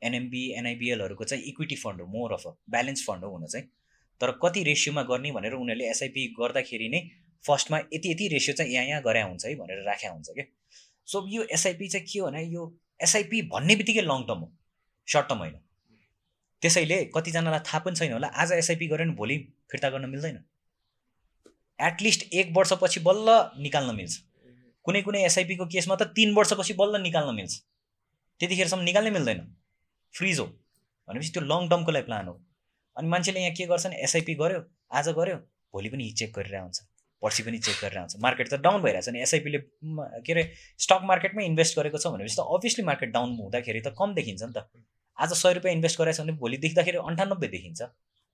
एनएमबी एनआइबिएलहरूको चाहिँ इक्विटी फन्ड हो more of a balance fund हो हुन चाहिँ। तर कति रेसियोमा गर्ने भनेर उनीहरूले एसआइपी गर्दाखेरि नै फर्स्टमा यति यति रेसियो चाहिँ यहाँ यहाँ गरे हुन्छ है भनेर राख्या हुन्छ क्या। सो यो एसआइपी चाहिँ के हो भने यो एसआइपी भन्ने बित्तिकै लङ टर्म हो सर्ट टर्म होइन। त्यसैले कतिजनालाई थाहा पनि छैन होला आज एसआइपी गऱ्यो भने भोलि फिर्ता गर्न मिल्दैन। एटलिस्ट एक वर्षपछि बल्ल निकाल्न मिल्छ। कुनै कुनै एसआइपीको केसमा त तिन वर्षपछि बल्ल निकाल्न मिल्छ। त्यतिखेरसम्म निकाल्नै मिल्दैन। फ्रिज हो। भनेपछि त्यो लङ टर्मको लागि प्लान हो? अनि मान्छेले यहाँ के गर्छन्? एसआइपी गर्यो आज गर्यो भोलि पनि चेक गरिरहेको हुन्छ पर्सि पनि चेक गरिरहेको हुन्छ मार्केट त डाउन भइरहेछ नि। एसआइपीले के अरे स्टक मार्केटमै इन्भेस्ट गरेको छ भनेपछि त अभियसली मार्केट डाउन हुँदाखेरि त कम देखिन्छ नि त। आज सय रुपियाँ इन्भेस्ट गरेको छ भने भोलि देख्दाखेरि अन्ठानब्बे देखिन्छ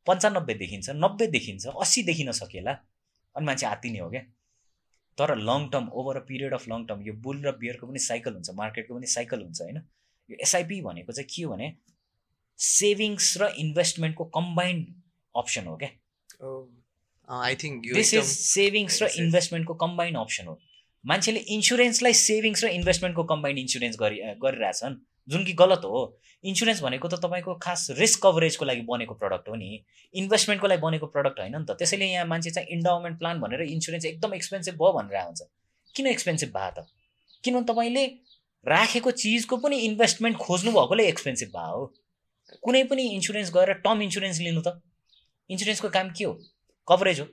पन्चानब्बे देखिन्छ नब्बे देखिन्छ अस्सी देखिन सकेला। अनि मान्छे आत्तिने हो क्या। तर long term over a period of long term यो बुल र बियरको पनि साइकल हुन्छ मार्केटको पनि साइकल हुन्छ होइन? यो एसआइपी भनेको चाहिँ के हो भने सेभिङ्स र इन्भेस्टमेन्टको कम्बाइन्ड अप्सन हो क्या। I think this is savings र. इन्भेस्टमेन्टको कम्बाइन्ड अप्सन हो। मान्छेले इन्सुरेन्सलाई सेभिङ्स र इन्भेस्टमेन्टको कम्बाइन्ड इन्सुरेन्स गरि गरिरहेछन्। जुन कि गलत हो। इन्सुरेन्स भनेको त तपाईँको खास रिस्क कभरेजको लागि बनेको प्रडक्ट हो नि। इन्भेस्टमेन्टको लागि बनेको प्रडक्ट होइन नि त। त्यसैले यहाँ मान्छे चाहिँ इन्डाउमेन्ट प्लान भनेर इन्सुरेन्स एकदम एक्सपेन्सिभ भयो भनेर हुन्छ किन एक्सपेन्सिभ भयो त? किनभने तपाईँले राखेको चिजको पनि इन्भेस्टमेन्ट खोज्नु भएकोले एक्सपेन्सिभ भयो हो? कुनै पनि इन्सुरेन्स गएर टर्म इन्सुरेन्स लिनु त। इन्सुरेन्सको काम के हो? कभरेज हो।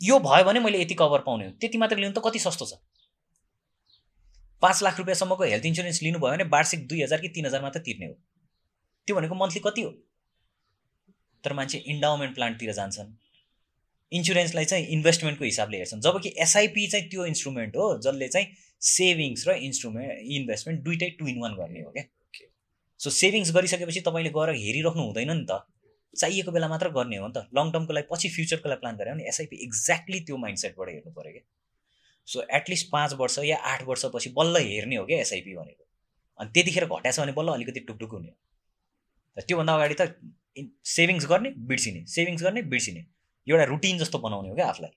यो भयो भने मैले यति कभर पाउने हो। त्यति मात्र लिनु त कति सस्तो छ? पाँच लाख रुपियाँसम्मको हेल्थ इन्सुरेन्स लिनुभयो भने वार्षिक दुई हजार कि तिन हजार मात्र तिर्ने हो। त्यो भनेको मन्थली कति हो? तर मान्छे इन्डाउमेन्ट प्लान्टतिर जान्छन्। इन्सुरेन्सलाई चाहिँ इन्भेस्टमेन्टको हिसाबले हेर्छन्। जबकि एसआइपी चाहिँ त्यो इन्स्ट्रुमेन्ट हो जसले चाहिँ सेभिङ्स र इन्स्ट्रुमेन्ट इन्भेस्टमेन्ट दुइटै टु इन वान गर्ने हो क्या सो सेभिङ्स गरिसकेपछि तपाईँले गएर हेरिराख्नु हुँदैन नि त। चाहिएको बेला मात्र गर्ने हो नि त। लङ टर्मको लागि पछि फ्युचरको लागि प्लान गऱ्यो भने एसआइपी एक्ज्याक्टली त्यो माइन्डसेटबाट हेर्नु पऱ्यो क्या। सो एटलिस्ट पाँच वर्ष या आठ वर्षपछि बल्ल हेर्ने हो क्या एसआइपी भनेको। अनि त्यतिखेर घटाएछ भने बल्ल अलिकति टुकटुक हुने हो। त्योभन्दा अगाडि त सेभिङ्स गर्ने बिर्सिने। सेभिङ्स गर्ने बिर्सिने। एउटा रुटिन जस्तो बनाउने हो क्या आफूलाई।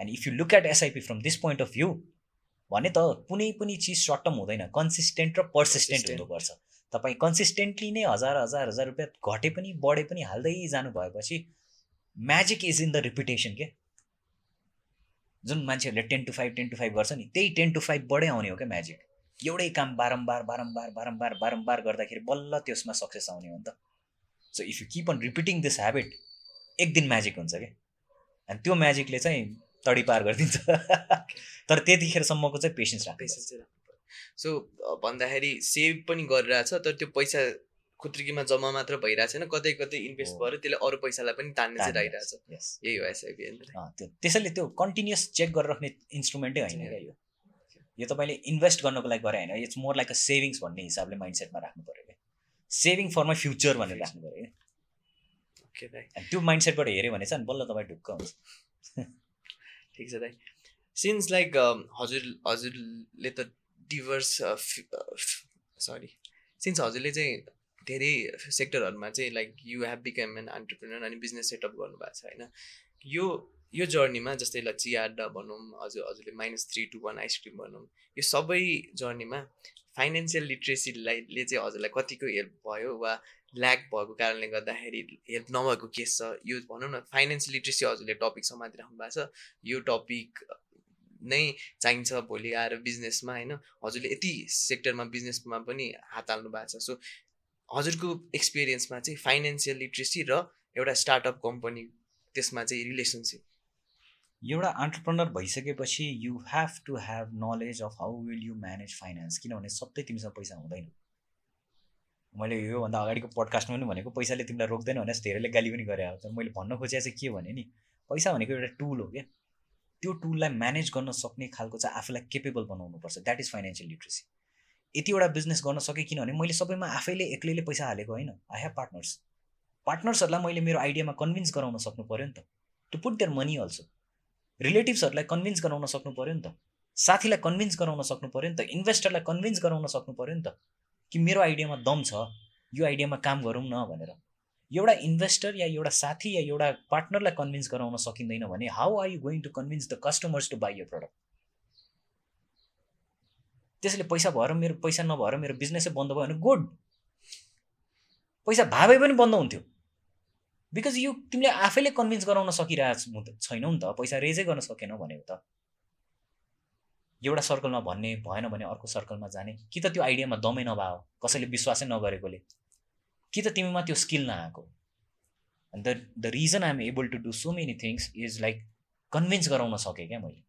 And if you look at SIP from this point of view भने त कुनै पनि चिज सर्ट टर्म हुँदैन। कन्सिस्टेन्ट र पर्सिस्टेन्ट. हुनुपर्छ। तपाईँ कन्सिस्टेन्टली नै हजार हजार हजार रुपियाँ घटे पनि बढे पनि हाल्दै जानु भएपछि magic is in the repetition के? जुन मान्छेहरूले ten to five ten to five गर्छ नि त्यही टेन टु फाइभ बढै आउने हो क्या म्याजिक एउटै काम बारम्बार बारम्बार बारम्बार बारम्बार गर्दाखेरि बल्ल त्यसमा सक्सेस आउने हो नि त। So if you keep on repeating this habit एक दिन म्याजिक हुन्छ क्या अनि त्यो म्याजिकले चाहिँ तडिपार गरिदिन्छ। *laughs* तर त्यतिखेरसम्मको चाहिँ पेसेन्स पर्यो सो भन्दाखेरि सेभ पनि गरिरहेछ तर त्यो पैसा खुत्रिकीमा जम्मा मात्र भइरहेको छैन। कतै कतै इन्भेस्ट। भएर त्यसले अरू पैसालाई पनि तान्ने चाहिँ यही हो त्यो त्यसैले त्यो कन्टिन्युस चेक गरेर राख्ने इन्स्ट्रुमेन्टै होइन क्या यो। यो तपाईँले इन्भेस्ट गर्नको लागि गरे होइन। It's more like a savings भन्ने हिसाबले माइन्डसेटमा राख्नु पऱ्यो क्या। सेभिङ फर माई फ्युचर भनेर राख्नु पऱ्यो क्या। ओके दाइ अनि त्यो माइन्डसेटबाट हेऱ्यो भने चाहिँ अनि बल्ल तपाईँ ढुक्क हुन्छ। *laughs* ठिक छ दाइ सिन्स लाइक हजुर हजुरले त डिभर्स सरी सिन्स हजुरले चाहिँ धेरै सेक्टरहरूमा चाहिँ like you have become an entrepreneur अनि बिजनेस सेटअप गर्नुभएको छ होइन? यो यो जर्नीमा जस्तै ल चिया अड्डा भनौँ हजुर हजुरले minus three two one ice cream भनौँ यो सबै जर्नीमा फाइनेन्सियल लिट्रेसीलाई ले चाहिँ हजुरलाई कतिको हेल्प भयो वा ल्याक भएको कारणले गर्दाखेरि हेल्प नभएको केस छ यो भनौँ न फाइनेन्स लिट्रेसी हजुरले टपिक समातिराख्नु भएको छ यो टपिक नै चाहिन्छ भोलि आएर बिजनेसमा होइन? हजुरले यति सेक्टरमा बिजनेसमा पनि हात हाल्नु भएको छ। सो हजुरको एक्सपिरियन्समा चाहिँ फाइनेन्सियल लिट्रेसी र एउटा स्टार्टअप कम्पनी त्यसमा चाहिँ रिलेसनसिप। एउटा अन्टरप्रेनर भइसकेपछि you have to have knowledge of how will you manage finance किनभने सबै तिमीसँग पैसा हुँदैन। मैले योभन्दा अगाडिको पडकास्टमा पनि भनेको पैसाले तिमीलाई रोक्दैन भने धेरैले गाली पनि गरे मैले भन्न खोजेको चाहिँ के भने नि पैसा भनेको एउटा टुल हो क्या। त्यो टुललाई म्यानेज गर्न सक्ने खालको चाहिँ आफूलाई केपेबल बनाउनुपर्छ द्याट इज फाइनेन्सियल लिट्रेसी यतिवटा बिजनेस गर्न सकेँ किनभने मैले सबैमा आफैले एक्लैले पैसा हालेको होइन। आई हेभ पार्टनर्स पार्टनर्सहरूलाई मैले मेरो आइडियामा कन्भिन्स गराउन सक्नु पऱ्यो नि त। To put their money also रिलेटिभ्सहरूलाई convince गराउन सक्नु पऱ्यो नि त। साथीलाई कन्भिन्स गराउन सक्नु पऱ्यो नि त। इन्भेस्टरलाई कन्भिन्स गराउन सक्नु पऱ्यो नि त। कि मेरो आइडियामा दम छ। यो आइडियामा काम गरौँ न भनेर। एउटा इन्भेस्टर या एउटा साथी या एउटा पार्टनरलाई कन्भिन्स गराउन सकिँदैन भने how are you going to convince the customers to buy your product त्यसैले पैसा भएर मेरो पैसा नभएर मेरो बिजनेसै बन्द भयो भने गुड पैसा भावे पनि बन्द हुन्थ्यो। बिकज यो तिमीले आफैले कन्भिन्स गराउन सकिरहेको छैनौ नि त पैसा रेजै गर्न सकेनौ भनेको त। एउटा सर्कलमा भन्ने भएन भने अर्को सर्कलमा जाने। कि त त्यो आइडियामा दमै नभयो कसैले विश्वासै नगरेकोले। कि त तिमीमा त्यो स्किल नआएको? The the reason I'm able to do so many things is like convince गराउन सकेँ क्या मैले।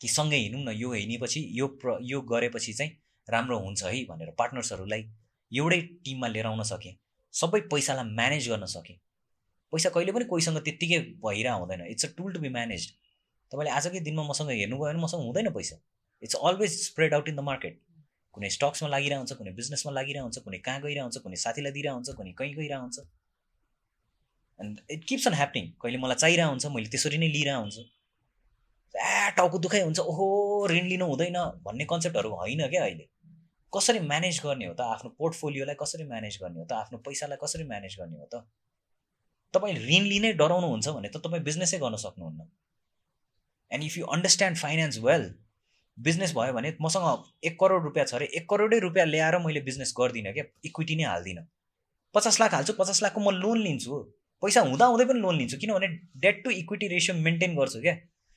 कि सँगै हिँडौँ न यो हिँडेपछि यो प्र यो गरेपछि चाहिँ राम्रो हुन्छ है भनेर पार्टनर्सहरूलाई एउटै टिममा लिएर आउन सकेँ। सबै पैसालाई म्यानेज गर्न सकेँ। पैसा कहिले पनि कोहीसँग त्यत्तिकै भइरह हुँदैन it's a tool to be manage तपाईँले आजकै दिनमा मसँग हेर्नुभयो भने मसँग हुँदैन पैसा। It's always spread out in the market कुनै स्टक्समा लागिरहेको हुन्छ कुनै बिजनेसमा लागिरहेको हुन्छ कुनै कहाँ गइरहेको हुन्छ कुनै साथीलाई दिइरहेको हुन्छ कुनै कहीँ गइरहेको हुन्छ and it keeps on happening कहिले मलाई चाहिरहेको हुन्छ मैले त्यसरी नै लिइरहेको हुन्छु ए टाउको दुखाइ हुन्छ। ओहो ऋण लिनु हुँदैन भन्ने कन्सेप्टहरू होइन क्या अहिले। कसरी म्यानेज गर्ने हो त? आफ्नो पोर्टफोलियोलाई कसरी म्यानेज गर्ने हो त? आफ्नो पैसालाई कसरी म्यानेज गर्ने हो त? तपाईँले ऋण लिनै डराउनुहुन्छ भने त तपाईँ बिजनेसै गर्न सक्नुहुन्न। And if you understand finance well business भयो भने मसँग एक करोड रुपियाँ छ अरे एक करोडै रुपियाँ ल्याएर मैले बिजनेस गर्दिनँ क्या इक्विटी नै हाल्दिनँ। पचास लाख हाल्छु पचास लाखको म लोन लिन्छु। पैसा हुँदा हुँदै पनि लोन लिन्छु किनभने debt to equity ratio maintain गर्छु क्या।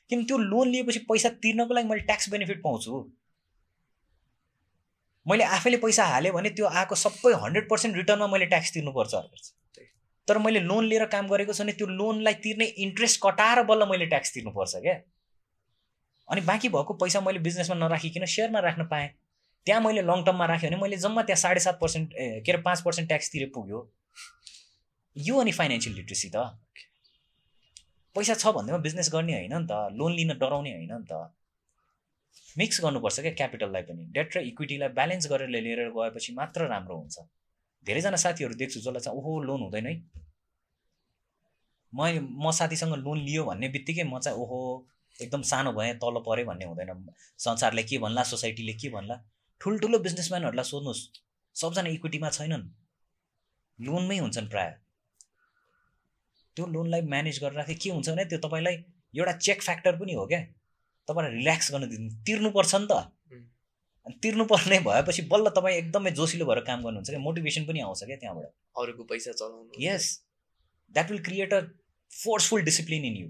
किन त्यो लोन लिएपछि पैसा तिर्नको लागि मैले ट्याक्स बेनिफिट पाउँछु। मैले आफैले पैसा हालेँ भने त्यो आएको सबै हन्ड्रेड पर्सेन्ट रिटर्नमा मैले ट्याक्स तिर्नुपर्छ तर मैले लोन लिएर काम गरेको छु भने त्यो लोनलाई तिर्ने इन्ट्रेस्ट कटाएर बल्ल मैले ट्याक्स तिर्नुपर्छ क्या। अनि बाँकी भएको पैसा मैले बिजनेसमा नराखिकन सेयरमा राख्न पाएँ। त्यहाँ मैले लङ टर्ममा राखेँ भने मैले जम्मा त्यहाँ साढे सात पर्सेन्ट के अरे पाँच पर्सेन्ट ट्याक्स तिरे पुग्यो। यो अनि फाइनेन्सियल लिट्रेसी त। पैसा छ भन्दैमा बिजनेस गर्ने होइन नि त। लोन लिन डराउने होइन नि त। मिक्स गर्नुपर्छ क्या क्यापिटललाई पनि। डेट र इक्विटीलाई ब्यालेन्स गरेर लिएर गएपछि मात्र राम्रो हुन्छ। धेरैजना साथीहरू देख्छु जसलाई चाहिँ ओहो लोन हुँदैन है। म म साथीसँग लोन लियो भन्ने बित्तिकै म चाहिँ ओहो एकदम सानो भएँ तल पऱ्यो भन्ने हुँदैन। संसारले के भन्ला सोसाइटीले के भन्ला? ठुल्ठुलो बिजनेसम्यानहरूलाई सोध्नुहोस्। सबजना इक्विटीमा छैनन्। लोनमै हुन्छन् प्रायः। त्यो लोनलाई म्यानेज गरेर राखे के हुन्छ भने त्यो तपाईँलाई एउटा चेक फ्याक्टर पनि हो क्या। तपाईँलाई रिल्याक्स गर्न दिनु तिर्नुपर्छ नि त। अनि तिर्नुपर्ने भएपछि बल्ल तपाईँ एकदमै जोसिलो भएर काम गर्नुहुन्छ क्या। मोटिभेसन पनि आउँछ क्या त्यहाँबाट। अरूको पैसा चलाउनु। Yes that will create a forceful discipline in you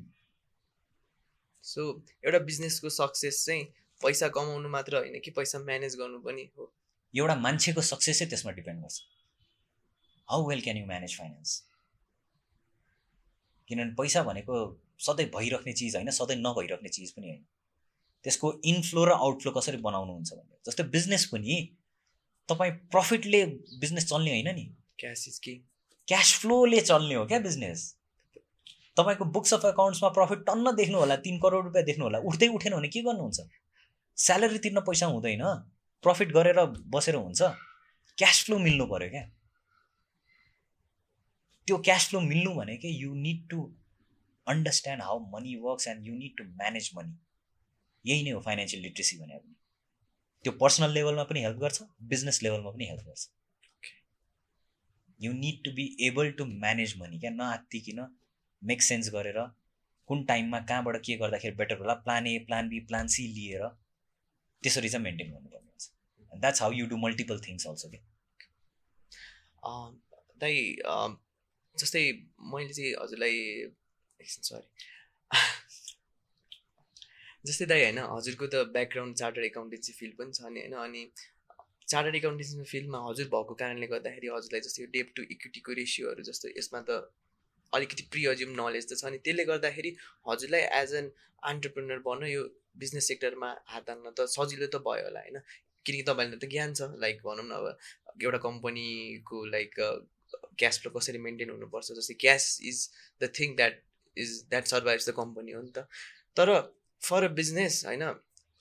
so एउटा बिजनेसको सक्सेस चाहिँ पैसा कमाउनु मात्र होइन कि पैसा म्यानेज गर्नु पनि हो। एउटा मान्छेको सक्सेसै त्यसमा डिपेन्ड गर्छ। How well can you manage finance किनभने पैसा भनेको सधैँ भइराख्ने चिज होइन सधैँ नभइराख्ने चिज पनि होइन। त्यसको इनफ्लो र आउटफ्लो कसरी बनाउनुहुन्छ भने जस्तै बिजनेस पनि तपाईँ प्रफिटले बिजनेस चल्ने होइन नि। क्यास इज कि क्यास फ्लोले चल्ने हो क्या बिजनेस तपाईँको बुक्स अफ एकाउन्ट्समा प्रफिट टन्न देख्नु होला तिन करोड रुपियाँ देख्नु होला। उठ्दै उठेन भने के गर्नुहुन्छ? स्यालेरी तिर्न पैसा हुँदैन। प्रफिट गरेर बसेर हुन्छ। क्यास फ्लो मिल्नु पऱ्यो क्या। त्यो क्यास फ्लो मिल्नु भनेको you need to understand how money works and you need to manage money यही नै हो फाइनेन्सियल लिट्रेसी भने पनि। त्यो पर्सनल लेभलमा पनि हेल्प गर्छ बिजनेस लेभलमा पनि हेल्प गर्छ। You need to be able to manage money क्या नआत्तिकन मेक सेन्स गरेर कुन टाइममा कहाँबाट के गर्दाखेरि बेटर होला plan A plan B plan C लिएर त्यसरी चाहिँ मेन्टेन गर्नुपर्ने हुन्छ। That's how you do multiple things also के दाइ अँ, जस्तै मैले चाहिँ हजुरलाई सरी *laughs* जस्तै दाइ होइन हजुरको त ब्याकग्राउन्ड चार्टर्ड एकाउन्टेन्सी फिल्ड पनि छ नि होइन अनि चार्टर्ड एकाउन्टेन्सी फिल्डमा हजुर भएको कारणले गर्दाखेरि हजुरलाई जस्तै यो डेप टु इक्विटीको रेसियोहरू जस्तो यसमा त अलिकति प्रिअज्युम नलेज त छ नि त्यसले गर्दाखेरि हजुरलाई एज एन अन्टरप्रिनर बन्नु यो बिजनेस सेक्टरमा हात हाल्न त सजिलो त भयो होला होइन? किनकि तपाईँलाई त ज्ञान छ लाइक भनौँ न अब एउटा कम्पनीको लाइक क्यास फ्लो कसरी मेन्टेन हुनुपर्छ जस्तै cash is the thing that is that survives the company हो नि त। तर फर अ बिजनेस होइन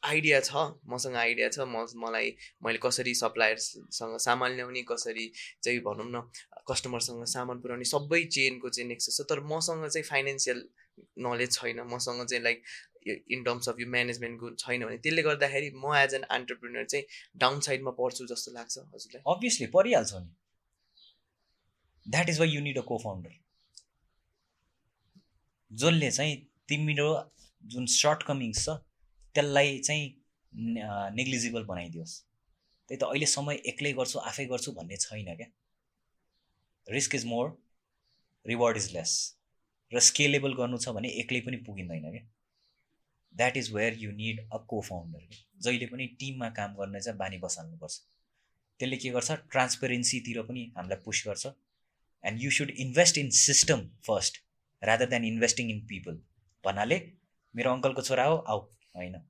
आइडिया छ मसँग आइडिया छ म मलाई मैले कसरी सप्लायर्ससँग सामान ल्याउने कसरी चाहिँ भनौँ न कस्टमरसँग सामान पुऱ्याउने सबै चेनको चाहिँ नेक्सस छ तर मसँग चाहिँ फाइनेन्सियल नलेज छैन मसँग चाहिँ लाइक इन टर्म्स अफ यो म्यानेजमेन्टको छैन भने त्यसले गर्दाखेरि म एज एन एन्टरप्रिनर चाहिँ डाउन साइडमा पर्छु जस्तो लाग्छ हजुरलाई। अभियसली परिहाल्छ नि। That is why you need a cofounder जसले चाहिँ तिम्रो जुन सर्ट कमिङ्स छ त्यसलाई चाहिँ नेग्लिजिबल बनाइदियोस्। त्यही त अहिले समय एक्लै गर्छु आफै गर्छु भन्ने छैन क्या। Risk is more reward is less र स्केलेबल गर्नु छ भने एक्लै पनि पुगिँदैन क्या। That is where you need a cofounder जहिले पनि टिममा काम गर्ने चाहिँ बानी बसाल्नुपर्छ। त्यसले के गर्छ? ट्रान्सपेरेन्सीतिर पनि हामीलाई पुस गर्छ। And you should invest in system first rather than investing in people भन्नाले मेरो अङ्कलको छोरा हो आऊ। होइन।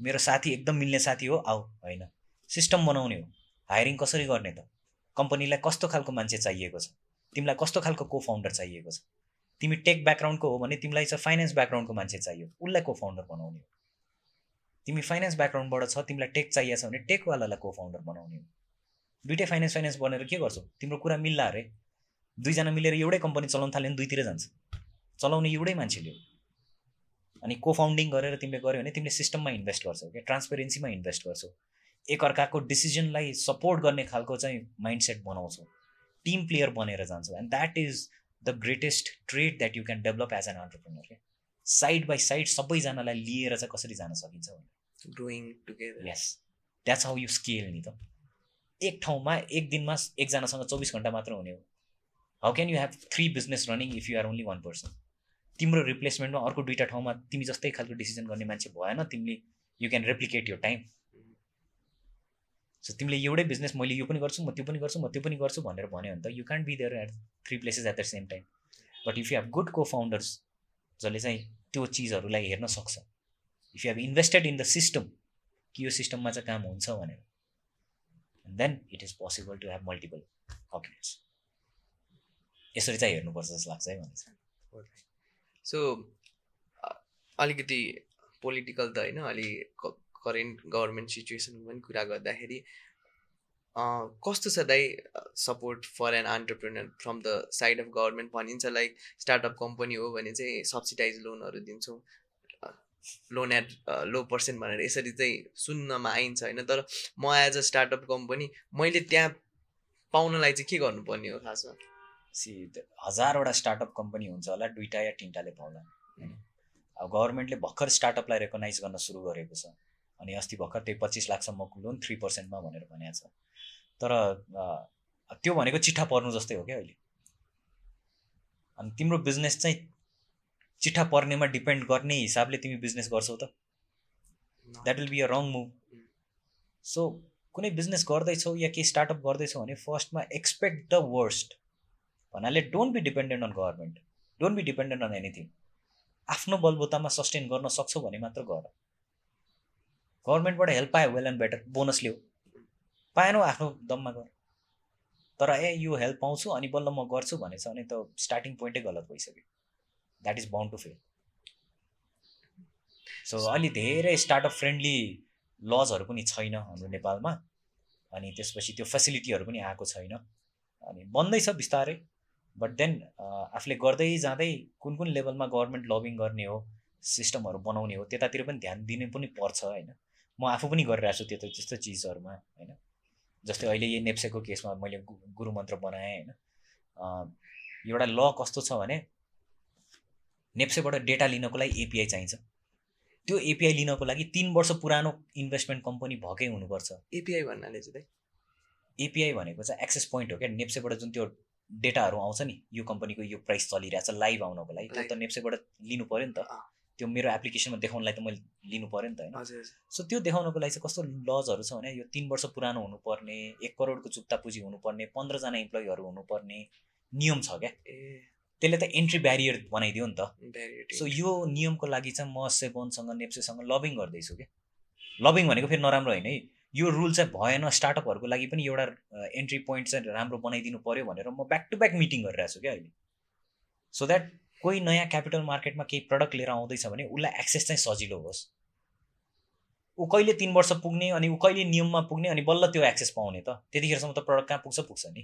मेरो साथी एकदम मिल्ने साथी हो आऊ होइन। सिस्टम बनाउने हो। हायरिङ कसरी गर्ने त? कम्पनीलाई कस्तो खालको मान्छे चाहिएको छ? तिमीलाई कस्तो खालको को फाउन्डर चाहिएको छ? तिमी टेक ब्याकग्राउन्डको हो भने तिमीलाई चाहिँ फाइनेन्स ब्याकग्राउन्डको मान्छे चाहियो। उसलाई को फाउन्डर बनाउने हो। तिमी फाइनेन्स ब्याकग्राउन्डबाट छ तिमीलाई टेक चाहिएको छ भने टेकवालालाई को फाउन्डर बनाउने हो। दुइटै फाइनेन्स फाइनेन्स बनेर के गर्छौ? तिम्रो कुरा मिल्ला अरे। दुईजना मिलेर एउटै कम्पनी चलाउनु थाल्यो भने दुईतिर जान्छ। चलाउने एउटै मान्छेले हो। अनि को फाउन्डिङ गरेर तिमीले गऱ्यो भने तिमीले सिस्टममा इन्भेस्ट गर्छौ क्या ट्रान्सपेरेन्सीमा इन्भेस्ट गर्छौ। एकअर्काको डिसिजनलाई सपोर्ट गर्ने खालको चाहिँ माइन्डसेट बनाउँछौ। टिम प्लेयर बनेर जान्छौ। And that is the greatest trade that you can develop as an entrepreneur क्या साइड बाई साइड सबैजनालाई लिएर चाहिँ कसरी जान सकिन्छ भने growing together yes that's how you scale नि त। एक ठाउँमा एक दिनमा एकजनासँग चौबिस घन्टा मात्र हुने हो। How can you have three business running if you are only one person तिम्रो रिप्लेसमेन्टमा अर्को दुइटा ठाउँमा तिमी जस्तै खालको डिसिजन गर्ने मान्छे भएन तिमीले यु क्यान रेप्लिकेट यो टाइम सो तिमीले एउटै बिजनेस मैले यो पनि गर्छु म त्यो पनि गर्छु म त्यो पनि गर्छु भनेर भन्यो भने त you can't be there at three places at the same time but if you have good cofounders जसले चाहिँ त्यो चिजहरूलाई हेर्न सक्छ if you have invested in the system कि यो सिस्टममा चाहिँ काम हुन्छ भनेर then it is possible to have multiple acumens यसरी चाहिँ हेर्नुपर्छ जस्तो लाग्छ है भने सो अलिकति पोलिटिकल त होइन अलि करेन्ट गभर्मेन्ट सिचुएसनको पनि कुरा गर्दाखेरि कस्तो छ दाइ support for an entrepreneur from the side of government भनिन्छ लाइक स्टार्टअप कम्पनी हो भने चाहिँ सब्सिडाइज लोनहरू दिन्छौँ लोन एट लो पर्सेन्ट भनेर यसरी चाहिँ सुन्नमा आइन्छ होइन तर म एज अ स्टार्टअप कम्पनी मैले त्यहाँ पाउनलाई चाहिँ के गर्नुपर्ने हो खासमा सी हजारवटा स्टार्टअप कम्पनी हुन्छ होला दुइटा या तिनवटाले पाउला। होइन अब गभर्मेन्टले भर्खर स्टार्टअपलाई रेकगनाइज गर्न सुरु गरेको छ। अनि अस्ति भर्खर त्यही पच्चिस लाखसम्मको लोन थ्री पर्सेन्टमा भनेर भनेको छ। तर त्यो भनेको चिठा पर्नु जस्तै हो क्या अहिले। अनि तिम्रो बिजनेस चाहिँ चिठा पर्नेमा डिपेन्ड गर्ने हिसाबले तिमी बिजनेस गर्छौ त। That will be a wrong move so कुनै बिजनेस गर्दैछौ या केही स्टार्टअप गर्दैछौ भने फर्स्टमा एक्सपेक्ट द वर्स्ट भन्नाले don't be dependent on government don't be dependent on anything आफ्नो बलबुतामा सस्टेन गर्न सक्छौ भने मात्र गर। गभर्मेन्टबाट हेल्प पायो वेल एन्ड बेटर बोनस लियो पाएनौ आफ्नो दममा गर। तर ए यो हेल्प पाउँछु अनि बल्ल म गर्छु भनेछ भने त स्टार्टिङ पोइन्टै गलत भइसक्यो। That is bound to fail so अलि धेरै स्टार्टअप फ्रेन्डली लजहरू पनि छैन हाम्रो नेपालमा। अनि त्यसपछि त्यो फेसिलिटीहरू पनि आएको छैन। अनि बन्दैछ बिस्तारै। बट देन आफूले गर्दै जाँदै कुन कुन लेभलमा गभर्मेन्ट लबिङ गर्ने हो सिस्टमहरू बनाउने हो त्यतातिर पनि ध्यान दिनु पनि पर्छ होइन। म आफू पनि गरिरहेको छु त्यो त्यस्तो चिजहरूमा होइन। जस्तै अहिले यो नेप्सेको केसमा मैले गुरु मन्त्र बनाएँ होइन। एउटा ल कस्तो छ भने नेप्सेबाट डेटा लिनको लागि एपिआई चाहिन्छ। त्यो एपिआई लिनको लागि तिन वर्ष पुरानो इन्भेस्टमेन्ट कम्पनी भएकै हुनुपर्छ। एपिआई भन्नाले चाहिँ एपिआई भनेको चाहिँ एक्सेस पोइन्ट हो क्या। नेप्सेबाट जुन त्यो डेटाहरू आउँछ नि यो कम्पनीको यो प्राइस चलिरहेछ लाइभ आउनको लागि त्यो त नेप्सेबाट लिनु पऱ्यो नि त। त्यो मेरो एप्लिकेसनमा देखाउनलाई त मैले लिनु पऱ्यो नि त होइन। सो त्यो देखाउनको लागि चाहिँ कस्तो लजहरू छ भने यो तिन वर्ष पुरानो हुनुपर्ने एक करोडको चुक्ता पुँजी हुनुपर्ने पन्ध्रजना इम्प्लोइहरू हुनुपर्ने नियम छ क्या। त्यसले त एन्ट्री ब्यारियर बनाइदियो नि त। सो यो नियमको लागि चाहिँ म सेबोनसँग नेप्सेसँग लबिङ गर्दैछु क्या। लबिङ भनेको फेरि नराम्रो होइन है। यो रुल चाहिँ भएन स्टार्टअपहरूको लागि पनि एउटा एन्ट्री पोइन्ट चाहिँ राम्रो बनाइदिनु पऱ्यो भनेर म ब्याक टु ब्याक मिटिङ गरिरहेको छु क्या अहिले। सो द्याट कोही नयाँ क्यापिटल मार्केटमा केही प्रडक्ट लिएर आउँदैछ भने उसलाई एक्सेस चाहिँ सजिलो होस्। ऊ कहिले तिन वर्ष पुग्ने अनि ऊ कहिले नियममा पुग्ने अनि बल्ल त्यो एक्सेस पाउने त। त्यतिखेरसम्म त प्रडक्ट कहाँ पुग्छ पुग्छ नि।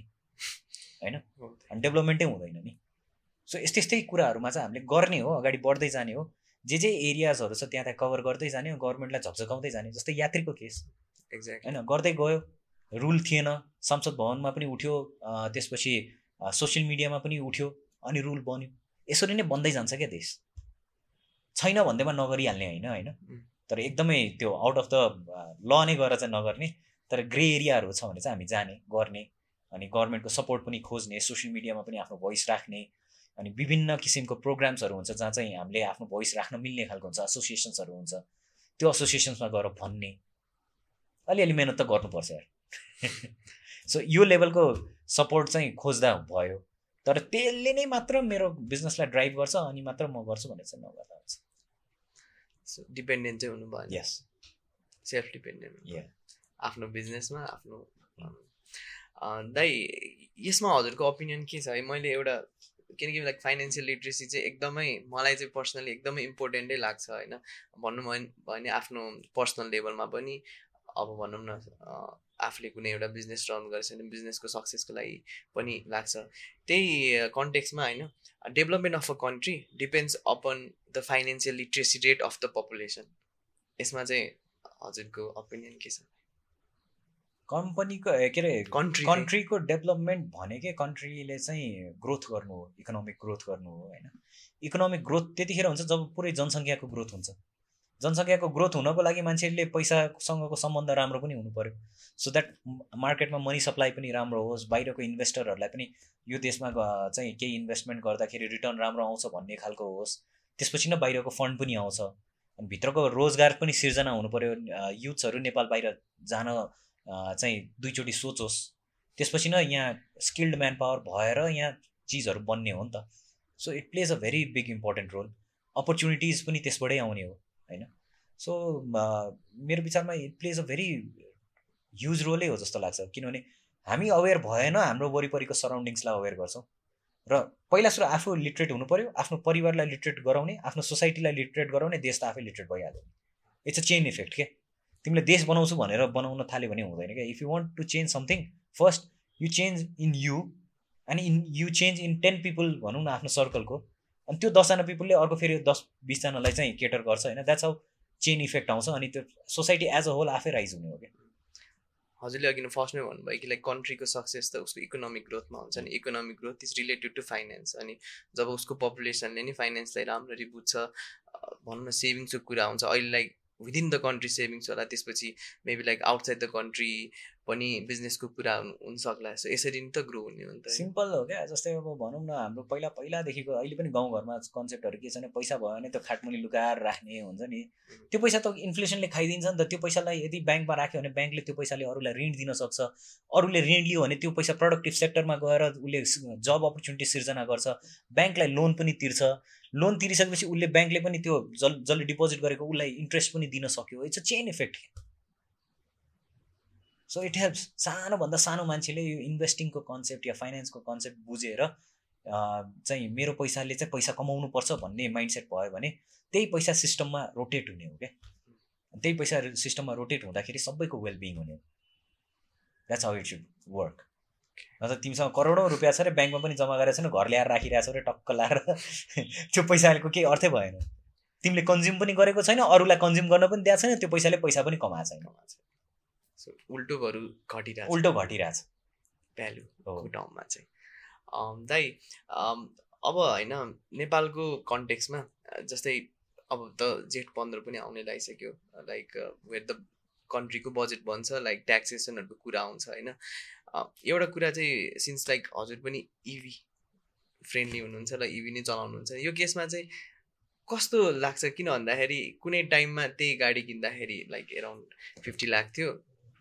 अनि डेभलपमेन्टै हुँदैन नि। सो यस्तै यस्तै कुराहरूमा चाहिँ हामीले गर्ने हो अगाडि बढ्दै जाने हो। जे जे एरियाजहरू छ त्यहाँ त्यहाँ कभर गर्दै जाने गभर्मेन्टलाई झकझकाउँदै जाने जस्तै यात्रीको केस होइन गर्दै गयो रुल थिएन संसद भवनमा पनि उठ्यो त्यसपछि सोसियल मिडियामा पनि उठ्यो अनि रुल बन्यो। यसरी नै बन्दै जान्छ क्या देश। छैन भन्दैमा नगरिहाल्ने होइन होइन. तर एकदमै त्यो आउट अफ द ल नै गरेर चाहिँ नगर्ने तर ग्रे एरियाहरू छ भने चाहिँ हामी जाने गर्ने अनि गभर्मेन्टको सपोर्ट पनि खोज्ने सोसियल मिडियामा पनि आफ्नो भोइस राख्ने अनि विभिन्न किसिमको प्रोग्राम्सहरू हुन्छ जहाँ चाहिँ हामीले आफ्नो भोइस राख्न मिल्ने खालको हुन्छ एसोसिएसन्सहरू हुन्छ। त्यो एसोसिएसन्समा गएर भन्ने अलिअलि मिहिनेत त गर्नुपर्छ यार। *laughs* सो यो लेभलको सपोर्ट चाहिँ खोज्दा भयो। तर त्यसले नै मात्र मेरो बिजनेसलाई ड्राइभ गर्छ अनि मात्र म गर्छु भनेर चाहिँ नगर्दा हुन्छ। सो डिपेन्डेन्ट चाहिँ हुनु भएन यस सेल्फ डिपेन्डेन्ट. आफ्नो बिजनेसमा आफ्नो दाइ यसमा हजुरको ओपिनियन के छ? है मैले एउटा किनकि लाइक फाइनेन्सियल लिट्रेसी चाहिँ एकदमै मलाई चाहिँ पर्सनली एकदमै इम्पोर्टेन्टै लाग्छ होइन। भनौँ भन्- भयो भने आफ्नो पर्सनल लेभलमा पनि। अब भनौँ न आफूले कुनै एउटा बिजनेस रन गरेछ भने बिजनेसको सक्सेसको लागि पनि लाग्छ। त्यही कन्टेक्समा होइन development of a country depends upon the financial literacy rate of the population. यसमा चाहिँ हजुरको ओपिनियन के छ? कम्पनीको के अरे कन्ट्री कन्ट्रीको डेभलपमेन्ट भनेकै कन्ट्रीले चाहिँ ग्रोथ गर्नु हो इकोनोमिक ग्रोथ गर्नु हो होइन। इकोनोमिक ग्रोथ त्यतिखेर हुन्छ जब पुरै जनसङ्ख्याको ग्रोथ हुन्छ। जनसङ्ख्याको ग्रोथ हुनको लागि मान्छेले पैसासँगको सम्बन्ध राम्रो पनि हुनु पऱ्यो सो द्याट मार्केटमा मनी सप्लाई पनि राम्रो होस् बाहिरको इन्भेस्टरहरूलाई पनि यो देशमा चाहिँ केही इन्भेस्टमेन्ट गर्दाखेरि रिटर्न राम्रो आउँछ भन्ने खालको होस्। त्यसपछि नै बाहिरको फन्ड पनि आउँछ। अनि भित्रको रोजगार पनि सिर्जना हुनु पऱ्यो युथ्सहरू नेपाल बाहिर जान चाहिँ दुईचोटि सोचोस्। त्यसपछि न यहाँ स्किल्ड म्यान पावर भएर यहाँ चिजहरू बन्ने हो नि त। So it plays a very big important role opportunities पनि त्यसबाटै आउने हो। होइन? सो मेरो विचारमा it plays a very huge रोलै हो जस्तो लाग्छ। किनभने हामी अवेर भएन हाम्रो वरिपरिको सराउन्डिङ्सलाई अवेर गर्छौँ। र पहिला सुरु आफू लिटरेट हुनु पऱ्यो आफ्नो परिवारलाई लिटरेट गराउने आफ्नो सोसाइटीलाई लिटरेट गराउने देश त आफै लिटरेट भइहाल्यो। इट्स अ चेन इफेक्ट के? तिमीले देश बनाउँछु भनेर बनाउन थाल्यो भने हुँदैन क्या if you want to change something first you change in you अनि in you change in ten people भनौँ न आफ्नो सर्कलको अनि त्यो दसजना पिपुलले अर्को फेरि दस बिसजनालाई चाहिँ केटर गर्छ होइन? द्याट्स हाउ चेन इफेक्ट आउँछ अनि त्यो सोसाइटी एज अ होल आफै राइज हुने हो क्या। हजुरले अघि नै फर्स्टमै भन्नुभयो कि लाइक कन्ट्रीको सक्सेस त उसको इकोनोमिक ग्रोथमा हुन्छ नि। Economic growth is related to finance अनि जब उसको पपुलेसनले नि फाइनेन्सलाई राम्ररी बुझ्छ भनौँ न सेभिङ्सको कुरा हुन्छ अहिले like within the country savings होला त्यसपछि maybe like outside the country पनि बिजनेसको कुरा हुन हुनसक्ला सो यसरी नै त ग्रो हुने हो नि त? सिम्पल हो क्या जस्तै अब भनौँ न हाम्रो पहिला पहिलादेखिको अहिले पनि गाउँघरमा कन्सेप्टहरू के छ भने पैसा भयो भने त्यो खाटमुनि लुकाएर राख्ने हुन्छ नि। त्यो पैसा त इन्फ्लेसनले खाइदिन्छ नि त त्यो पैसालाई यदि ब्याङ्कमा राख्यो भने ब्याङ्कले त्यो पैसाले अरूलाई ऋण दिन सक्छ। अरूले ऋण लियो भने त्यो पैसा प्रोडक्टिभ सेक्टरमा गएर उसले जब अपर्च्युनिटी सिर्जना गर्छ। ब्याङ्कलाई लोन पनि तिर्छ। लोन तिरिसकेपछि उसले ब्याङ्कले पनि त्यो जल जसले डिपोजिट गरेको उसलाई इन्ट्रेस्ट पनि दिन सक्यो। It's a chain effect so it helps सानोभन्दा सानो मान्छेले यो इन्भेस्टिङको कन्सेप्ट या फाइनेन्सको कन्सेप्ट बुझेर चाहिँ मेरो पैसाले चाहिँ पैसा कमाउनु पर्छ भन्ने माइन्डसेट भयो भने त्यही पैसा सिस्टममा रोटेट हुने हो क्या त्यही पैसा सिस्टममा रोटेट हुँदाखेरि सबैको वेलबिङ हुने हो। That's how it should work नत्र तिमीसँग करोडौँ रुपियाँ छ अरे ब्याङ्कमा पनि जम्मा गरेको छैन घर ल्याएर राखिरहेको छ अरे टक्क लाएर *laughs* त्यो पैसाको केही अर्थै भएन। तिमीले कन्ज्युम पनि गरेको छैन अरूलाई कन्ज्युम गर्न पनि दिएको छैन त्यो पैसाले पैसा पनि कमाएको छैन। उल्टोहरू घटिरहेको उल्टो घटिरहेछ। भ्यालु ठाउँमा चाहिँ। दाइ अब होइन नेपालको कन्टेक्समा जस्तै अब त जेठ पन्ध्र पनि आउने लागिसक्यो। लाइक वेयर द कन्ट्रीको बजेट बन्छ लाइक ट्याक्सेसनहरूको कुरा आउँछ होइन। एउटा कुरा चाहिँ सिन्स लाइक हजुर पनि इभी फ्रेन्डली हुनुहुन्छ र इभी नै चलाउनुहुन्छ। यो केसमा चाहिँ कस्तो लाग्छ? किन भन्दाखेरि कुनै टाइममा त्यही गाडी किन्दाखेरि लाइक एराउन्ड फिफ्टी लाख थियो।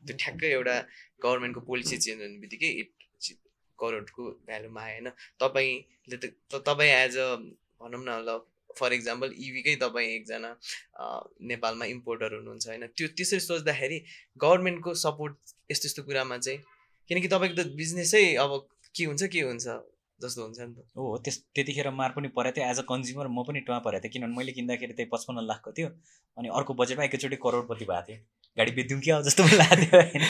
त्यो ठ्याक्कै एउटा गभर्मेन्टको पोलिसी चेन्ज हुने बित्तिकै इट करोडको भ्यालुमा आयो होइन? तपाईँले त तपाईँ एज अ भनौँ न ल फर इक्जाम्पल इभीकै तपाईँ एकजना नेपालमा इम्पोर्टर हुनुहुन्छ होइन? त्यो त्यसरी सोच्दाखेरि गभर्मेन्टको सपोर्ट यस्तो यस्तो कुरामा चाहिँ किनकि तपाईँको त बिजनेसै अब के हुन्छ के हुन्छ जस्तो हुन्छ नि त। हो त्यस त्यतिखेर मार पनि परेको थियो। एज अ कन्ज्युमर म पनि टुवा परेको थिएँ किनभने मैले किन्दाखेरि त्यही पचपन्न लाखको थियो अनि अर्को बजेटमा एकैचोटि करोडपति भएको थियो गाडी बेचिदिउँ क्या जस्तो पनि लाग्थ्यो होइन?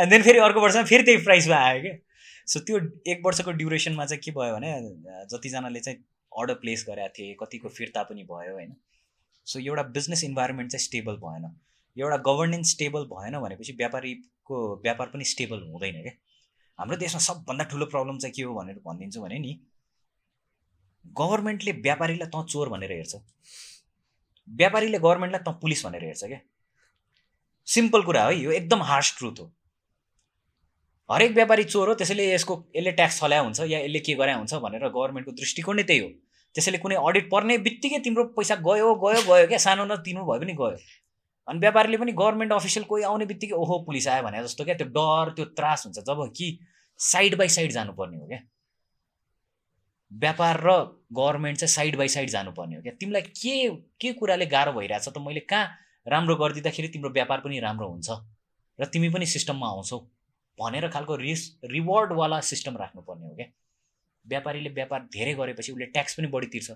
एन्ड देन फेरि अर्को वर्षमा फेरि त्यही प्राइसमा आयो क्या। सो त्यो एक वर्षको ड्युरेसनमा चाहिँ के भयो भने जतिजनाले चाहिँ अर्डर प्लेस गरेका थिए कतिको फिर्ता पनि भयो होइन? सो एउटा बिजनेस इन्भाइरोमेन्ट चाहिँ स्टेबल भएन। एउटा गभर्नेन्स स्टेबल भएन भनेपछि व्यापारीको व्यापार पनि स्टेबल हुँदैन क्या। हाम्रो देशमा सबभन्दा ठुलो प्रब्लम चाहिँ के हो भनेर भनिदिन्छु भने नि गभर्मेन्टले व्यापारीलाई तँ चोर भनेर हेर्छ। व्यापारीले गभर्मेन्टलाई तँ पुलिस भनेर हेर्छ क्या। सिम्पल कुरा है यो एकदम हार्स ट्रुथ हो। हरेक व्यापारी चोर हो त्यसैले यसको यसले ट्याक्स छल्या हुन्छ या यसले के गरे हुन्छ भनेर गभर्मेन्टको दृष्टिकोण नै त्यही हो। त्यसैले कुनै अडिट पर्ने बित्तिकै तिम्रो पैसा गयो गयो गयो क्या सानो न तिम्रो भए पनि गयो। अनि व्यापारीले पनि गभर्मेन्ट अफिसियल कोही आउने बित्तिकै ओहो पुलिस आयो भने जस्तो क्या त्यो डर त्यो त्रास हुन्छ जब कि साइड बाई साइड जानुपर्ने हो क्या। व्यापार र गभर्मेन्ट चाहिँ साइड बाई साइड जानुपर्ने हो क्या। तिमीलाई के के कुराले गाह्रो भइरहेछ त मैले कहाँ राम्रो गरिदिँदाखेरि तिम्रो व्यापार पनि राम्रो हुन्छ र तिमी पनि सिस्टममा आउँछौ भनेर खालको रिस रिवार्डवाला सिस्टम राख्नुपर्ने हो क्या। व्यापारीले व्यापार धेरै गरेपछि उसले ट्याक्स पनि बढी तिर्छ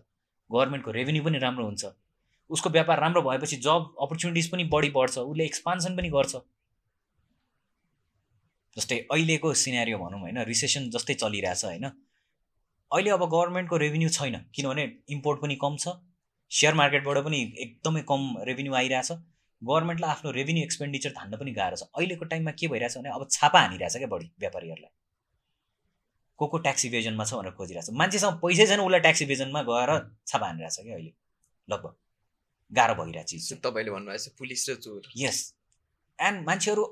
गभर्मेन्टको रेभेन्यू पनि राम्रो हुन्छ। उसको व्यापार राम्रो भएपछि जब अपर्च्युनिटिज पनि बढी बढ्छ उसले एक्सपान्सन पनि गर्छ। जस्तै अहिलेको सिनेरियो भनौँ होइन रिसेसन जस्तै चलिरहेछ होइन। अहिले अब गभर्मेन्टको रेभेन्यू छैन किनभने इम्पोर्ट पनि कम छ। सेयर मार्केटबाट पनि एकदमै कम रेभेन्यू आइरहेछ। गभर्मेन्टलाई आफ्नो रेभेन्यू एक्सपेन्डिचर धान्न पनि गाह्रो छ। अहिलेको टाइममा के भइरहेछ भने अब छापा हानिरहेछ क्या बढी व्यापारीहरूलाई। को को ट्याक्स इभेजनमा छ भनेर खोजिरहेछ। मान्छेसँग पैसै छैन उसलाई ट्याक्स इभेजनमा गएर छापा हानिरहेछ क्या अहिले। लगभग। गाह्रो भइरहेको चिज। चाहिँ तपाईँले भन्नुभएको छ पुलिस र चोर। यस एन्ड मान्छेहरू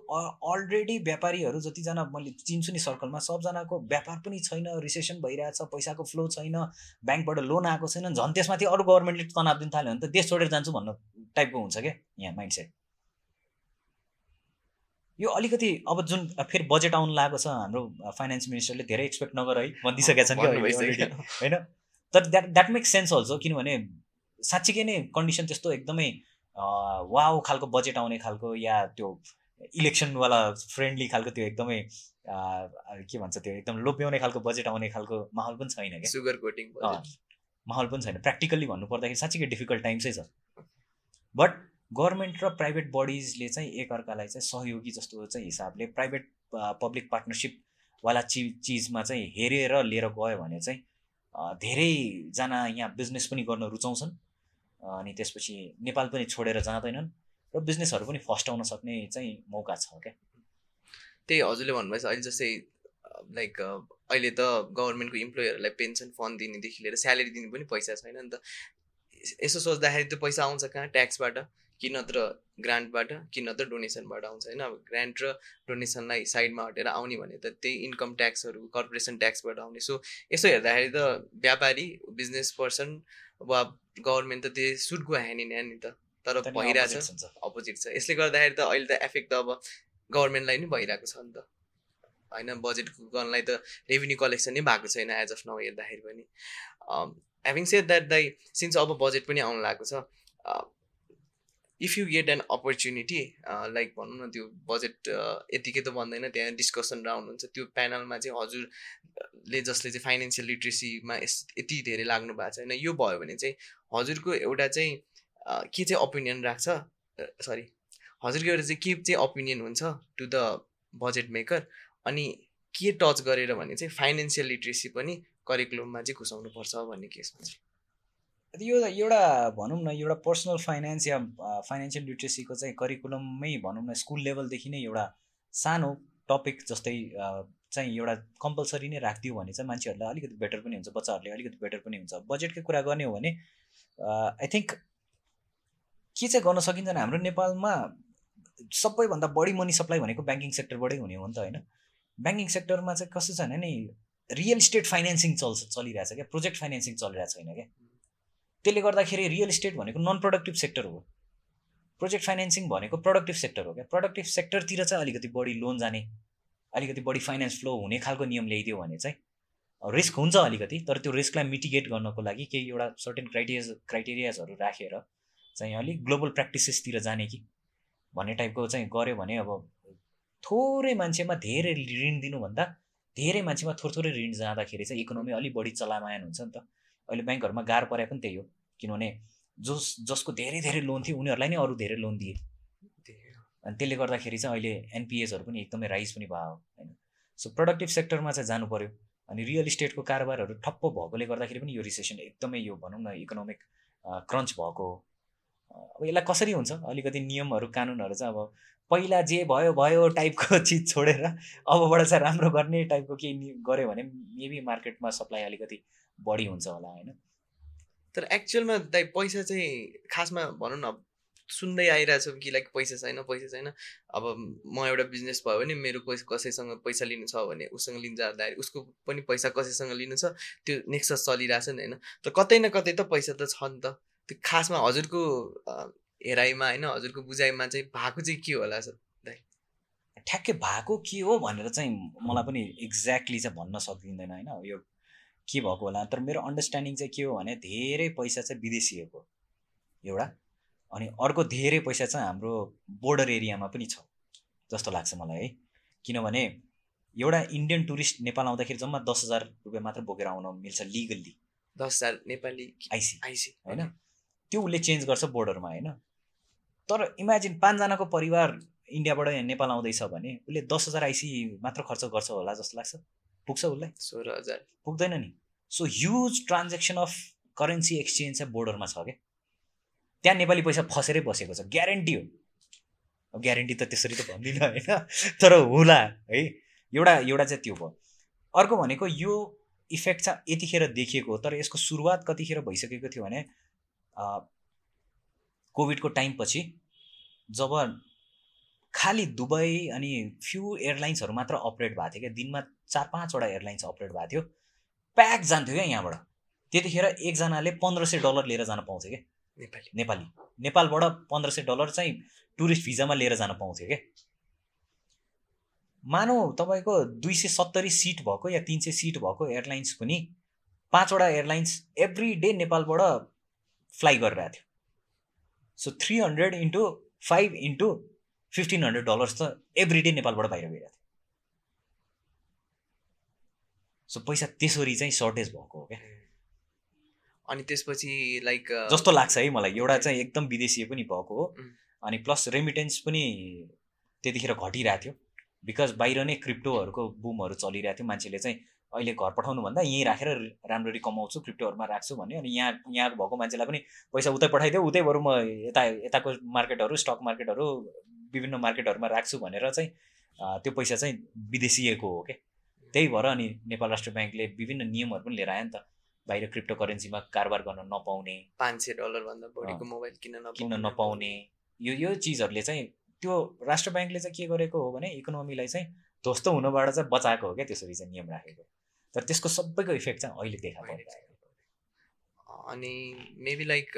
अलरेडी व्यापारीहरू जतिजना मैले चिन्छु नि सर्कलमा सबजनाको व्यापार पनि छैन रिसेसन भइरहेछ पैसाको फ्लो छैन ब्याङ्कबाट लोन आएको छैन झन् त्यसमाथि अरू गभर्मेन्टले तनाव दिन थाल्यो भने त देश छोडेर जान्छु भन्नु टाइपको हुन्छ क्या यहाँ माइन्डसेट यो अलिकति अब जुन फेरि बजेट आउनु लागेको छ हाम्रो फाइनेन्स मिनिस्टरले धेरै एक्सपेक्ट नगर है भनिदिइसकेका छन् already, होइन? तर that that makes sense also किनभने साँच्चीकै नै कन्डिसन त्यस्तो एकदमै वाउ खालको बजेट आउने खालको या त्यो इलेक्सनवाला फ्रेन्डली खालको त्यो एकदमै के भन्छ त्यो एकदम लोभ्याउने खालको बजेट आउने खालको माहौल पनि छैन क्या। सुगर कोटिङ माहौल पनि छैन। प्र्याक्टिकल्ली भन्नुपर्दाखेरि साँच्चीकै डिफिकल्ट टाइम्सै छ। बट गभर्मेन्ट र प्राइभेट बडिजले चाहिँ एकअर्कालाई चाहिँ सहयोगी जस्तो चाहिँ हिसाबले प्राइभेट पब्लिक पार्टनरसिपवाला चि चिजमा चाहिँ हेरेर लिएर गयो भने चाहिँ धेरैजना यहाँ बिजनेस पनि गर्न रुचाउँछन्। अनि त्यसपछि नेपाल पनि छोडेर जाँदैनन् र बिजनेसहरू पनि फस्टाउन सक्ने चाहिँ मौका छ क्या त्यही हजुरले भन्नुभएछ अहिले जस्तै लाइक अहिले त गभर्मेन्टको इम्प्लोइहरूलाई पेन्सन फन्ड दिनेदेखि लिएर स्यालेरी दिने पनि पैसा छैन नि त। यसो सोच्दाखेरि त्यो पैसा आउँछ कहाँ? ट्याक्सबाट कि नत्र ग्रान्टबाट कि नत्र डोनेसनबाट आउँछ होइन? अब ग्रान्ट र डोनेसनलाई साइडमा हटेर आउने भने त त्यही इन्कम ट्याक्सहरू कर्पोरेसन ट्याक्सबाट आउने। सो यसो हेर्दाखेरि त व्यापारी बिजनेस पर्सन वा गभर्मेन्ट त त्यो should go hand in hand नि त तर नि opposites हुन्छ। अपोजिट छ। यसले गर्दाखेरि त अहिले त एफेक्ट त अब गभर्मेन्टलाई नै भइरहेको छ नि त। होइन बजेट गर्नलाई त रेभेन्यू कलेक्सन नै भएको छैन एज अफ नाउ हेर्दाखेरि पनि। ह्याभिङ सेड द्याट दाइ सिन्स अब बजेट पनि आउनु लागेको छ if you get an opportunity like भनौँ न त्यो बजेट यतिकै त भन्दैन त्यहाँ डिस्कसन राउन्ड हुन्छ। त्यो प्यानलमा चाहिँ हजुरले जसले चाहिँ फाइनेन्सियल लिट्रेसीमा यस यति धेरै लाग्नु भएको छ होइन यो भयो भने चाहिँ हजुरको एउटा चाहिँ के चाहिँ ओपिनियन राख्छ? सरी हजुरको एउटा चाहिँ के चाहिँ ओपिनियन हुन्छ टु द बजेट मेकर अनि के टच गरेर भने चाहिँ फाइनेन्सियल लिट्रेसी पनि करिकुलममा चाहिँ घुसाउनु पर्छ भन्ने केसमा चाहिँ यो एउटा भनौँ न एउटा पर्सनल फाइनेन्स या फाइनेन्सियल लिट्रेसीको चाहिँ करिकुलममै भनौँ न स्कुल लेभलदेखि नै एउटा सानो टपिक जस्तै चाहिँ एउटा कम्पलसरी नै राखिदियो भने चाहिँ मान्छेहरूलाई अलिकति बेटर पनि हुन्छ बच्चाहरूले अलिकति बेटर पनि हुन्छ। बजेटकै कुरा गर्ने हो भने आई थिङ्क के चाहिँ गर्न सकिन्छ भने हाम्रो नेपालमा सबैभन्दा बढी मनी सप्लाई भनेको ब्याङ्किङ सेक्टरबाटै हुने हो नि त होइन? ब्याङ्किङ सेक्टरमा चाहिँ कस्तो छ भने नि रियल इस्टेट फाइनेन्सिङ चल्छ चलिरहेछ क्या। प्रोजेक्ट फाइनेन्सिङ चलिरहेको छैन क्या। त्यसले गर्दाखेरि रियल इस्टेट भनेको नन प्रोडक्टिभ सेक्टर हो। प्रोजेक्ट फाइनेन्सिङ भनेको प्रोडक्टिभ सेक्टर हो क्या। प्रोडक्टिभ सेक्टरतिर चाहिँ अलिकति बढी लोन जाने अलिकति बढी फाइनेन्स फ्लो हुने खालको नियम ल्याइदियो भने चाहिँ रिस्क हुन्छ अलिकति तर त्यो रिस्कलाई मिटिगेट गर्नको लागि केही एउटा सर्टेन क्राइटेरियाज क्राइटेरियाजहरू राखेर चाहिँ अलिक ग्लोबल प्र्याक्टिसेसतिर जाने कि भन्ने टाइपको चाहिँ गऱ्यो भने अब थोरै मान्छेमा धेरै ऋण दिनुभन्दा धेरै मान्छेमा थोरै थोरै ऋण जाँदाखेरि चाहिँ इकोनोमी अलिक बढी चलामायन हुन्छ नि त। अहिले ब्याङ्कहरूमा गाह्रो परे पनि त्यही हो किनभने जस जसको धेरै धेरै लोन थियो उनीहरूलाई नै अरू धेरै लोन दिए। अनि त्यसले गर्दाखेरि चाहिँ अहिले एनपिएसहरू पनि एकदमै राइज पनि भयो होइन। सो प्रोडक्टिभ सेक्टरमा चाहिँ जानु पऱ्यो अनि रियल इस्टेटको कारोबारहरू ठप्प भएकोले गर्दाखेरि पनि यो रिसेसन एकदमै यो भनौँ न इकोनोमिक क्रन्च भएको। अब यसलाई कसरी हुन्छ? अलिकति नियमहरू कानुनहरू चाहिँ अब पहिला जे भयो भयो टाइपको *laughs* चिज छोडेर अबबाट चाहिँ राम्रो गर्ने टाइपको केही गऱ्यो भने मेबी मार्केटमा सप्लाई अलिकति बढी हुन्छ होला होइन? तर एक्चुअलमा दाइ पैसा चाहिँ खासमा भनौँ न सुन्दै आइरहेछौँ कि लाइक पैसा छैन पैसा छैन। अब म एउटा बिजनेस भयो भने मेरो पैसा कसैसँग पैसा लिनु छ भने उसँग लिन जाँदाखेरि उसको पनि पैसा कसैसँग लिनु छ त्यो नेक्स्ट चलिरहेछ नि होइन? तर कतै न कतै त पैसा त छ नि त। त्यो खासमा हजुरको हेराइमा होइन हजुरको बुझाइमा चाहिँ भएको चाहिँ के होला सर ठ्याक्कै भएको के हो भनेर चाहिँ मलाई पनि एक्ज्याक्टली चाहिँ भन्न सकिँदैन होइन? यो के भएको होला? तर मेरो अन्डरस्ट्यान्डिङ चाहिँ के हो भने धेरै पैसा चाहिँ विदेशीको एउटा अनि अर्को धेरै पैसा चाहिँ हाम्रो बोर्डर एरियामा पनि छ जस्तो लाग्छ मलाई है। किनभने एउटा इन्डियन टुरिस्ट नेपाल आउँदाखेरि जम्मा दस हजार रुपियाँ मात्र बोकेर आउन मिल्छ लिगल्ली दस हजार नेपाली आइसी आइसी होइन? त्यो उसले चेन्ज गर्छ बोर्डरमा होइन? तर इमेजिन पाँचजनाको परिवार इन्डियाबाट नेपाल आउँदैछ भने उसले दस हजार आइसी मात्र खर्च गर्छ होला जस्तो लाग्छ। पुग्छ उसलाई। सोह्र हजार। पुग्दैन नि। So huge transaction of currency exchange चाहिँ बोर्डरमा छ क्या त्यहाँ नेपाली पैसा फसेरै बसेको छ ग्यारेन्टी हो। ग्यारेन्टी त त्यसरी त भन्दिनँ होइन तर होला है एउटा एउटा चाहिँ त्यो भयो। अर्को भनेको यो इफेक्ट चाहिँ यतिखेर देखिएको हो तर यसको सुरुवात कतिखेर भइसकेको थियो भने कोभिडको टाइमपछि जब खालि दुबई अनि फ्यु एयरलाइन्सहरू मात्र अपरेट भएको थियो क्या दिनमा चार पाँचवटा एयरलाइन्स अपरेट भएको थियो प्याक जान्थ्यो क्या यहाँबाट। त्यतिखेर एकजनाले पन्ध्र सय डलर लिएर जान पाउँथ्यो क्या। नेपाली। नेपाली। नेपालबाट पन्ध्र सय डलर चाहिँ टुरिस्ट भिजामा लिएर जान पाउँथ्यो क्या। मानौ तपाईँको दुई सय सत्तरी सिट भएको या तिन सय सिट भएको एयरलाइन्स पनि पाँचवटा एयरलाइन्स एभ्री डे नेपालबाट फ्लाइ गरिरहेको थियो। So three hundred into five into fifteen hundred dollars त एभ्री डे नेपालबाट बाहिर गइरहेको थियो। सो पैसा त्यसरी चाहिँ सर्टेज भएको हो क्या। अनि त्यसपछि लाइक जस्तो लाग्छ है मलाई। एउटा चाहिँ एकदम विदेशी पनि भएको हो। अनि प्लस रेमिटेन्स पनि त्यतिखेर घटिरहेको थियो। बिकज बाहिर नै क्रिप्टोहरूको बुमहरू चलिरहेको थियो। मान्छेले चाहिँ अहिले घर पठाउनुभन्दा यहीँ राखेर राम्ररी कमाउँछु क्रिप्टोहरूमा राख्छु भन्यो। अनि यहाँ यहाँ भएको मान्छेलाई पनि पैसा उतै पठाइदियो उतै बरु म यता यताको मार्केटहरू स्टक मार्केटहरू विभिन्न मार्केटहरूमा राख्छु भनेर चाहिँ त्यो पैसा चाहिँ विदेशिएको हो क्या त्यही भएर अनि नेपाल राष्ट्र ब्याङ्कले विभिन्न नियमहरू पनि लिएर आयो नि त। बाहिर क्रिप्टो करेन्सीमा कारोबार गर्न नपाउने। पाँच सय डलरभन्दा बढीको मोबाइल किन्न किन्न नपाउने। यो यो चिजहरूले चाहिँ त्यो राष्ट्र ब्याङ्कले चाहिँ के गरेको हो भने इकोनोमीलाई चाहिँ ध्वस्त हुनबाट चाहिँ बचाएको हो क्या त्यसरी चाहिँ नियम राखेको। तर त्यसको सबैको इफेक्ट चाहिँ अहिले देखा परिरहेको अनि मेबी लाइक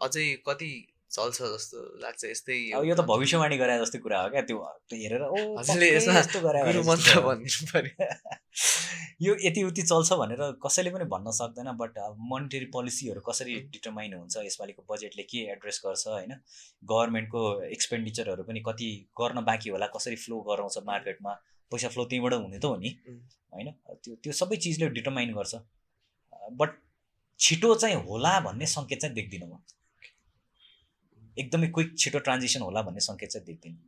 अझै कति चल्छ जस्तो लाग्छ यस्तै अब यो त भविष्यवाणी गरे जस्तै कुरा हो क्या त्यो हेरेर मन्त्र भनिदिनु पर्यो। *laughs* यो यति उति चल्छ भनेर कसैले पनि भन्न सक्दैन बट मोनिटरी पोलिसीहरू कसरी डिटर्माइन हुन्छ यसपालिको बजेटले के एड्रेस गर्छ होइन? गभर्मेन्टको एक्सपेन्डिचरहरू पनि कति गर्न बाँकी होला कसरी फ्लो गराउँछ मार्केटमा पैसा फ्लो त्यहीँबाट हुने त हो नि होइन? त्यो त्यो सबै चिजले डिटर्माइन गर्छ। बट छिटो चाहिँ होला भन्ने सङ्केत चाहिँ देख्दिनँ म। एकदमै क्विक छिटो ट्रान्जिसन होला भन्ने सङ्केत चाहिँ देख्दिनँ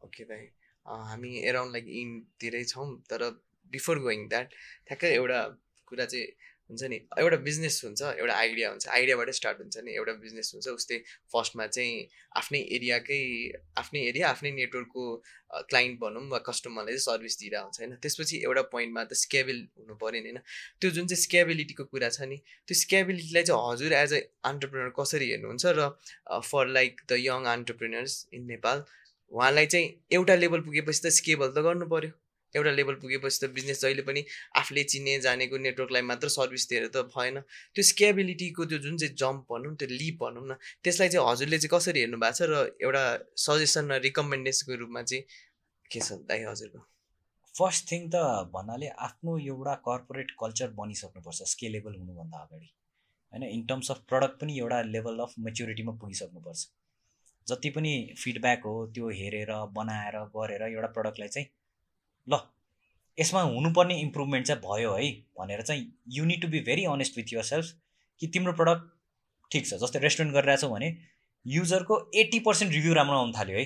ओके भाइ। हामी एराउन्ड लाइक इनतिरै छौँ तर बिफोर गोइङ द्याट ठ्याक्कै एउटा कुरा चाहिँ हुन्छ नि एउटा बिजनेस हुन्छ एउटा आइडिया हुन्छ आइडियाबाटै स्टार्ट हुन्छ नि एउटा बिजनेस हुन्छ उस्तै फर्स्टमा चाहिँ आफ्नै एरियाकै आफ्नै एरिया आफ्नै नेटवर्कको क्लाइन्ट भनौँ वा कस्टमरलाई चाहिँ सर्भिस दिइरहेको हुन्छ होइन। त्यसपछि एउटा पोइन्टमा त स्केबल हुनु पऱ्यो नि होइन। त्यो जुन चाहिँ स्केबिलिटीको कुरा छ नि त्यो स्केबिलिटीलाई चाहिँ हजुर एज अ अन्टरप्रिनर कसरी हेर्नुहुन्छ र for like the young entrepreneurs in Nepal उहाँलाई चाहिँ एउटा लेभल पुगेपछि त स्केबल त गर्नु पऱ्यो एउटा लेभल पुगेपछि त बिजनेस जहिले पनि आफूले चिने जानेको नेटवर्कलाई मात्र सर्भिस दिएर त भएन। त्यो स्केबिलिटीको त्यो जुन चाहिँ जम्प भनौँ त्यो लिप भनौँ न त्यसलाई चाहिँ हजुरले चाहिँ कसरी हेर्नु भएको छ र एउटा सजेसन र रिकमेन्डेसनको रूपमा चाहिँ के छ दाइ हजुरको? फर्स्ट थिङ त भन्नाले आफ्नो एउटा कर्पोरेट कल्चर बनिसक्नुपर्छ स्केलेबल हुनुभन्दा अगाडि। होइन इन टर्म्स अफ प्रडक्ट पनि एउटा लेभल अफ मेच्युरिटीमा पुगिसक्नुपर्छ। जति पनि फिडब्याक हो त्यो हेरेर बनाएर गरेर एउटा प्रडक्टलाई चाहिँ ल यसमा हुनुपर्ने इम्प्रुभमेन्ट चाहिँ भयो है भनेर चाहिँ you need to be very honest with yourself कि तिम्रो प्रडक्ट ठिक छ। जस्तै रेस्टुरेन्ट गरिरहेछौ भने युजरको एट्टी पर्सेन्ट रिभ्यू राम्रो आउनु थाल्यो है।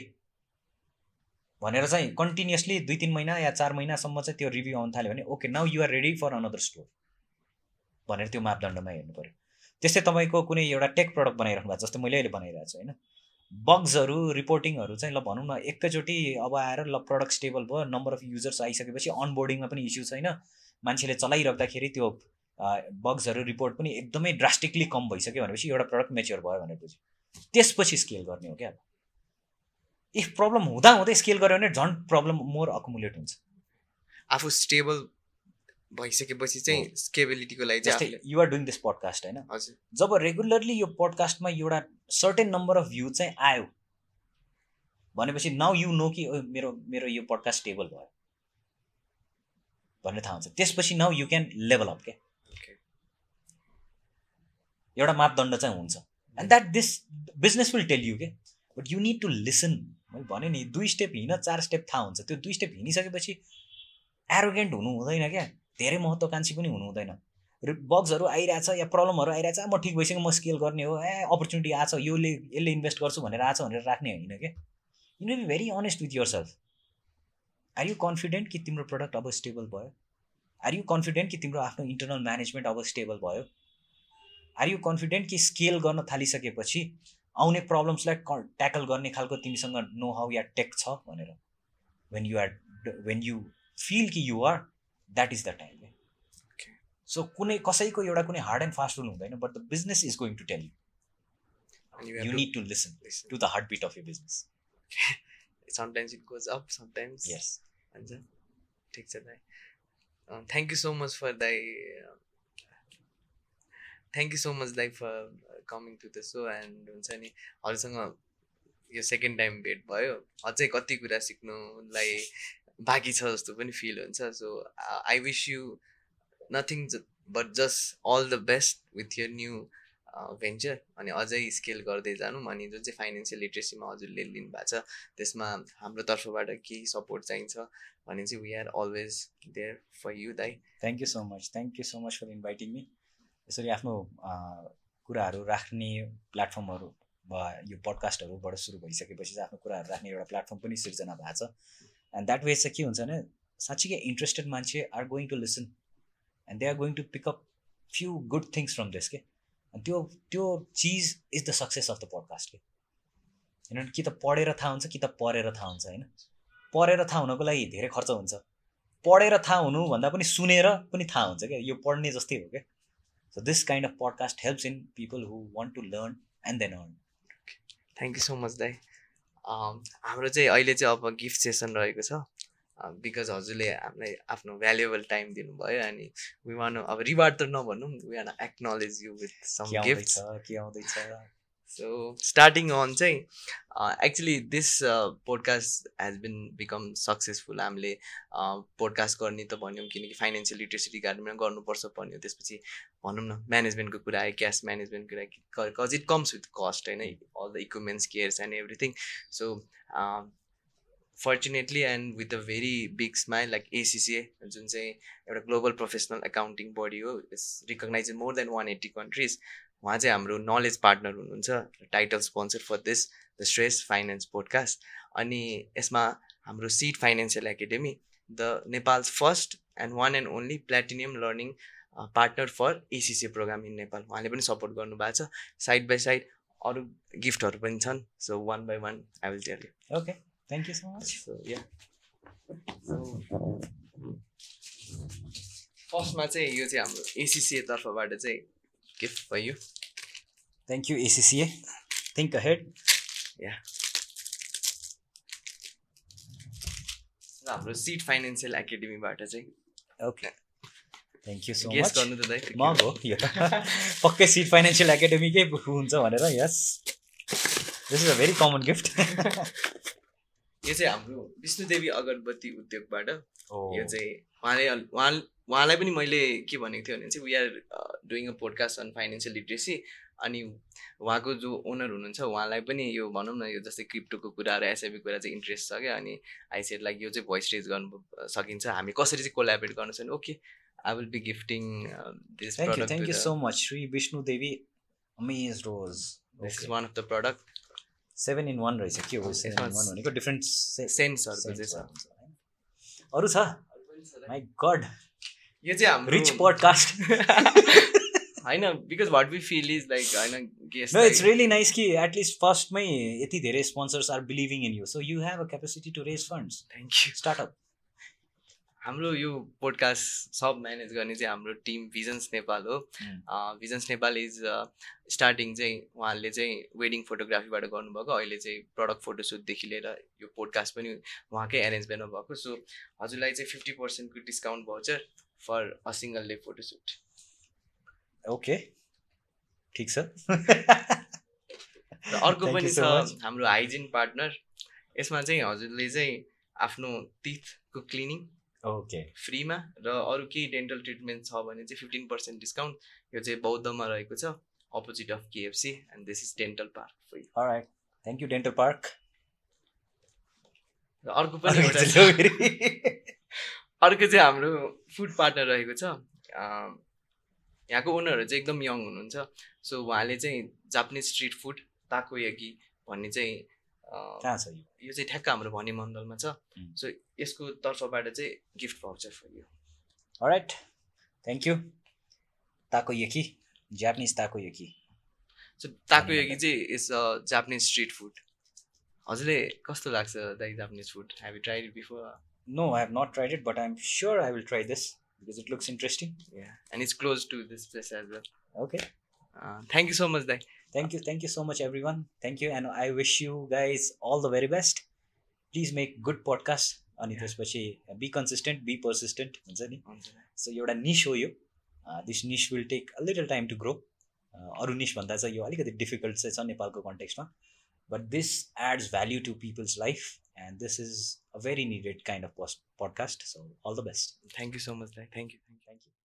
भनेर चाहिँ कन्टिन्युसली दुई तिन महिना या चार महिनासम्म चाहिँ त्यो रिभ्यू आउनु थाल्यो भने okay now you're ready for another store भनेर त्यो मापदण्डमा हेर्नु पऱ्यो त्यस्तै तपाईँको कुनै एउटा टेक प्रडक्ट बनाइराख्नु भएको जस्तै मैले अहिले बनाइरहेको छु होइन? बग्सहरू रिपोर्टिङहरू चाहिँ ल भनौँ न एकैचोटि अब आएर ल प्रडक्ट स्टेबल भयो नम्बर अफ युजर्स आइसकेपछि अनबोर्डिङमा पनि इस्यु छैन। मान्छेले चलाइराख्दाखेरि त्यो बग्सहरू रिपोर्ट पनि एकदमै ड्रास्टिकली कम भइसक्यो भनेपछि एउटा प्रडक्ट मेच्योर भयो बुझ्यो त्यसपछि स्केल गर्ने हो क्या इफ प्रब्लम हुँदा हुँदै स्केल गऱ्यो भने झन् प्रब्लम मोर अकुमुलेट हुन्छ। आफू स्टेबल भइसकेपछि चाहिँ स्केबिलिटीको लागि जस्तै युआर डुइङ दिस पडकास्ट होइन? हजुर। जब रेगुलरली यो पडकास्टमा एउटा सर्टेन नम्बर अफ भ्यू चाहिँ आयो भनेपछि नाउ यु नो कि मेरो मेरो यो पडकास्ट स्टेबल भयो। भन्ने थाहा हुन्छ। त्यसपछि now you can level up क्या. एउटा मापदण्ड चाहिँ हुन्छ। And that this business will tell you के but you need to listen मैले भने नि दुई स्टेप हिँड चार स्टेप थाहा हुन्छ। त्यो दुई स्टेप हिँडिसकेपछि एरोगेन्ट हुनु हुँदैन क्या? धेरै महत्त्वकाङ्क्षी पनि हुनु हुँदैन बग्सहरू आइरहेछ या प्रब्लमहरू आइरहेछ म ठिक भइसक्यो म स्केल गर्ने हो ए अपर्च्युनिटी आएको छ योले यसले इन्भेस्ट गर्छु भनेर आएको छ भनेर राख्ने होइन क्या you be very honest with yourself are you confident कि तिम्रो प्रडक्ट अब स्टेबल भयो? आर यु कन्फिडेन्ट कि तिम्रो आफ्नो इन्टरनल म्यानेजमेन्ट अब स्टेबल भयो? आर यु कन्फिडेन्ट कि स्केल गर्न थालिसकेपछि आउने प्रब्लम्सलाई ट्याकल गर्ने खालको तिमीसँग नो हाउ या टेक छ भनेर। When you are when you feel कि you are that is the time so कुनै कसैको एउटा कुनै हार्ड एन्ड फास्ट रुल हुँदैन but the business is going to tell you you to need to listen listen. To the heartbeat of your business sometimes it goes up sometimes yes हुन्छ ठिक छ दाइ thank you so much for दाइ thank you so much दाइ for coming to the show and हुन्छ नि अरूसँग यो सेकेन्ड टाइम भेट भयो अझै कति कुरा सिक्नुलाई बाँकी छ जस्तो पनि फिल हुन्छ। So I wish you nothing but just all the best with your new venture अनि अझै स्केल गर्दै जानु अनि जुन चाहिँ फाइनेन्सियल लिट्रेसीमा हजुरले लिनुभएको छ त्यसमा हाम्रो तर्फबाट केही सपोर्ट चाहिन्छ भने चाहिँ we are always there for you दाइ thank you so much thank you so much for inviting me यसरी आफ्नो अँ, कुराहरू राख्ने प्लेटफर्महरू यो पडकास्टहरूबाट सुरु भइसकेपछि चाहिँ आफ्नो कुराहरू राख्ने एउटा प्लेटफर्म पनि सिर्जना भएको छ। एन्ड द्याट वे चाहिँ के हुन्छ भने साँच्चीकै इन्ट्रेस्टेड मान्छे are going to listen and they are going to pick up few good things from this के अनि त्यो त्यो चिज is the success of the podcast के किनभने कि त पढेर थाहा हुन्छ कि त पढेर थाहा हुन्छ होइन पढेर थाहा हुनको लागि धेरै खर्च हुन्छ पढेर थाहा हुनुभन्दा पनि सुनेर पनि थाहा हुन्छ क्या यो पढ्ने जस्तै हो क्या so this kind of podcast helps in people who want to learn and then earn thank you so much दाइ हाम्रो चाहिँ अहिले चाहिँ अब गिफ्ट सेसन रहेको छ। बिकज हजुरले हामीलाई आफ्नो भ्यालुएबल टाइम दिनुभयो अनि वी वान अब रिवार्ड त नभनौँ we want acknowledge you with some gift के आउँदैछ? सो स्टार्टिङ अन चाहिँ actually this podcast has been become successful हामीले पोडकास्ट गर्ने त भन्यौँ किनकि फाइनेन्सियल लिट्रेसी रिगार्डमा गर्नुपर्छ भन्यो। त्यसपछि भनौँ न म्यानेजमेन्टको कुरा आयो क्यास म्यानेजमेन्टको कुरा cause it comes with cost होइन? All the equipments cares and everything so fortunately and with a very big smile like ACCA जुन चाहिँ एउटा ग्लोबल प्रोफेसनल एकाउन्टिङ बडी हो it's recognise more than one eighty countries उहाँ चाहिँ हाम्रो knowledge partner हुनुहुन्छ title sponsor for this the stress finance podcast अनि यसमा हाम्रो seed financial academy the Nepal's first and one and only platinum learning partner for ACC program in Nepal उहाँले पनि support गर्नुभएको छ। साइड बाई साइड अरू गिफ्टहरू पनि छन्। So one by one I will tell you okay thank you so much so yeah फर्स्टमा चाहिँ यो चाहिँ हाम्रो एसिसिए तर्फबाट चाहिँ गिफ्ट भयो thank you ACCA think ahead या हाम्रो सिट फाइनेन्सियल एकाडेमीबाट चाहिँ। Okay thank you so much गर्नु त दाइ मग हो? यो *laughs* पक्कै सिट फाइनेन्सियल एकाडेमीकै हुन्छ भनेर yes this is a very common gift यो चाहिँ हाम्रो विष्णुदेवी अगरबत्ती उद्योगबाट। Oh. यो चाहिँ उहाँले उहाँ उहाँलाई पनि मैले के भनेको थिएँ भने चाहिँ we are doing a podcast on financial literacy अनि उहाँको जो ओनर हुनुहुन्छ उहाँलाई पनि यो भनौँ न यो जस्तै क्रिप्टोको कुराहरू एसआइबी कुरा चाहिँ इन्ट्रेस्ट छ क्या। अनि आइसेट लाइक यो चाहिँ भोइस रेज गर्नु सकिन्छ। हामी कसरी चाहिँ कोलाबरेट गर्नु छ भने okay I will be gifting this thank you so much Shri Vishnu Devi amaze rose this is one of the product seven in one रहेछ के हो सेभेन इन यसमा वान भनेको डिफ्रेन्ट सेन्सहरूको चाहिँ छ। अरू छ? माई गड यो चाहिँ हाम्रो रिच पडकास्ट होइन because what we feel is like होइन guest no it's really nice कि एटलिस्ट फर्स्टमै यति धेरै sponsors are believing in you so you have a capacity to raise funds thank you startup हाम्रो यो पोडकास्ट सब manage गर्ने चाहिँ हाम्रो टिम भिजन्स नेपाल हो. भिजन्स नेपाल इज स्टार्टिङ चाहिँ उहाँहरूले चाहिँ वेडिङ फोटोग्राफीबाट गर्नुभएको अहिले चाहिँ प्रडक्ट फोटोसुटदेखि लिएर यो पोडकास्ट पनि उहाँकै एरेन्जमेन्टमा भएको सो हजुरलाई चाहिँ fifty पर्सेन्टको discount voucher for a single day photoshoot okay ठिक छ र अर्को पनि छ. हाम्रो हाइजिन पार्टनर यसमा चाहिँ हजुरले चाहिँ आफ्नो टिथको क्लिनिङ ओके फ्रीमा र अरू केही डेन्टल ट्रिटमेन्ट छ भने चाहिँ फिफ्टिन पर्सेन्ट डिस्काउन्ट यो चाहिँ बौद्धमा रहेको छ opposite of KFC and this is dental park right thank you dental park र अर्को पनि। अर्को चाहिँ हाम्रो फुड पार्टनर रहेको छ। यहाँको ओनरहरू चाहिँ एकदम यङ हुनुहुन्छ। सो उहाँले चाहिँ Japanese street food tako yagi भन्ने चाहिँ कहाँ छ यो? चाहिँ ठ्याक्क हाम्रो भनी मण्डलमा छ. सो यसको तर्फबाट चाहिँ gift voucher for you. Right thank you tako yaki Japanese tako yaki so tako yagi चाहिँ is a Japanese street food हजुरले कस्तो लाग्छ दाइ Japanese food have tried before No I have not tried it but I am sure I will try this because it looks interesting and it's close to this place as well okay thank you so much दाइ Thank you. Thank you so much, everyone. Thank you. And I wish you guys all the very best. Please make good podcast. अनि त्यसपछि be consistent be persistent हुन्छ नि हुन्छ so एउटा niche हो यो this niche will take a little time to grow अरू niche भन्दा चाहिँ यो अलिकति डिफिकल्ट चाहिँ छ नेपालको कन्टेक्स्टमा but this adds value to people's life and this is a very needed kind of post- podcast so all the best. Thank you so much thank you thank you, thank you.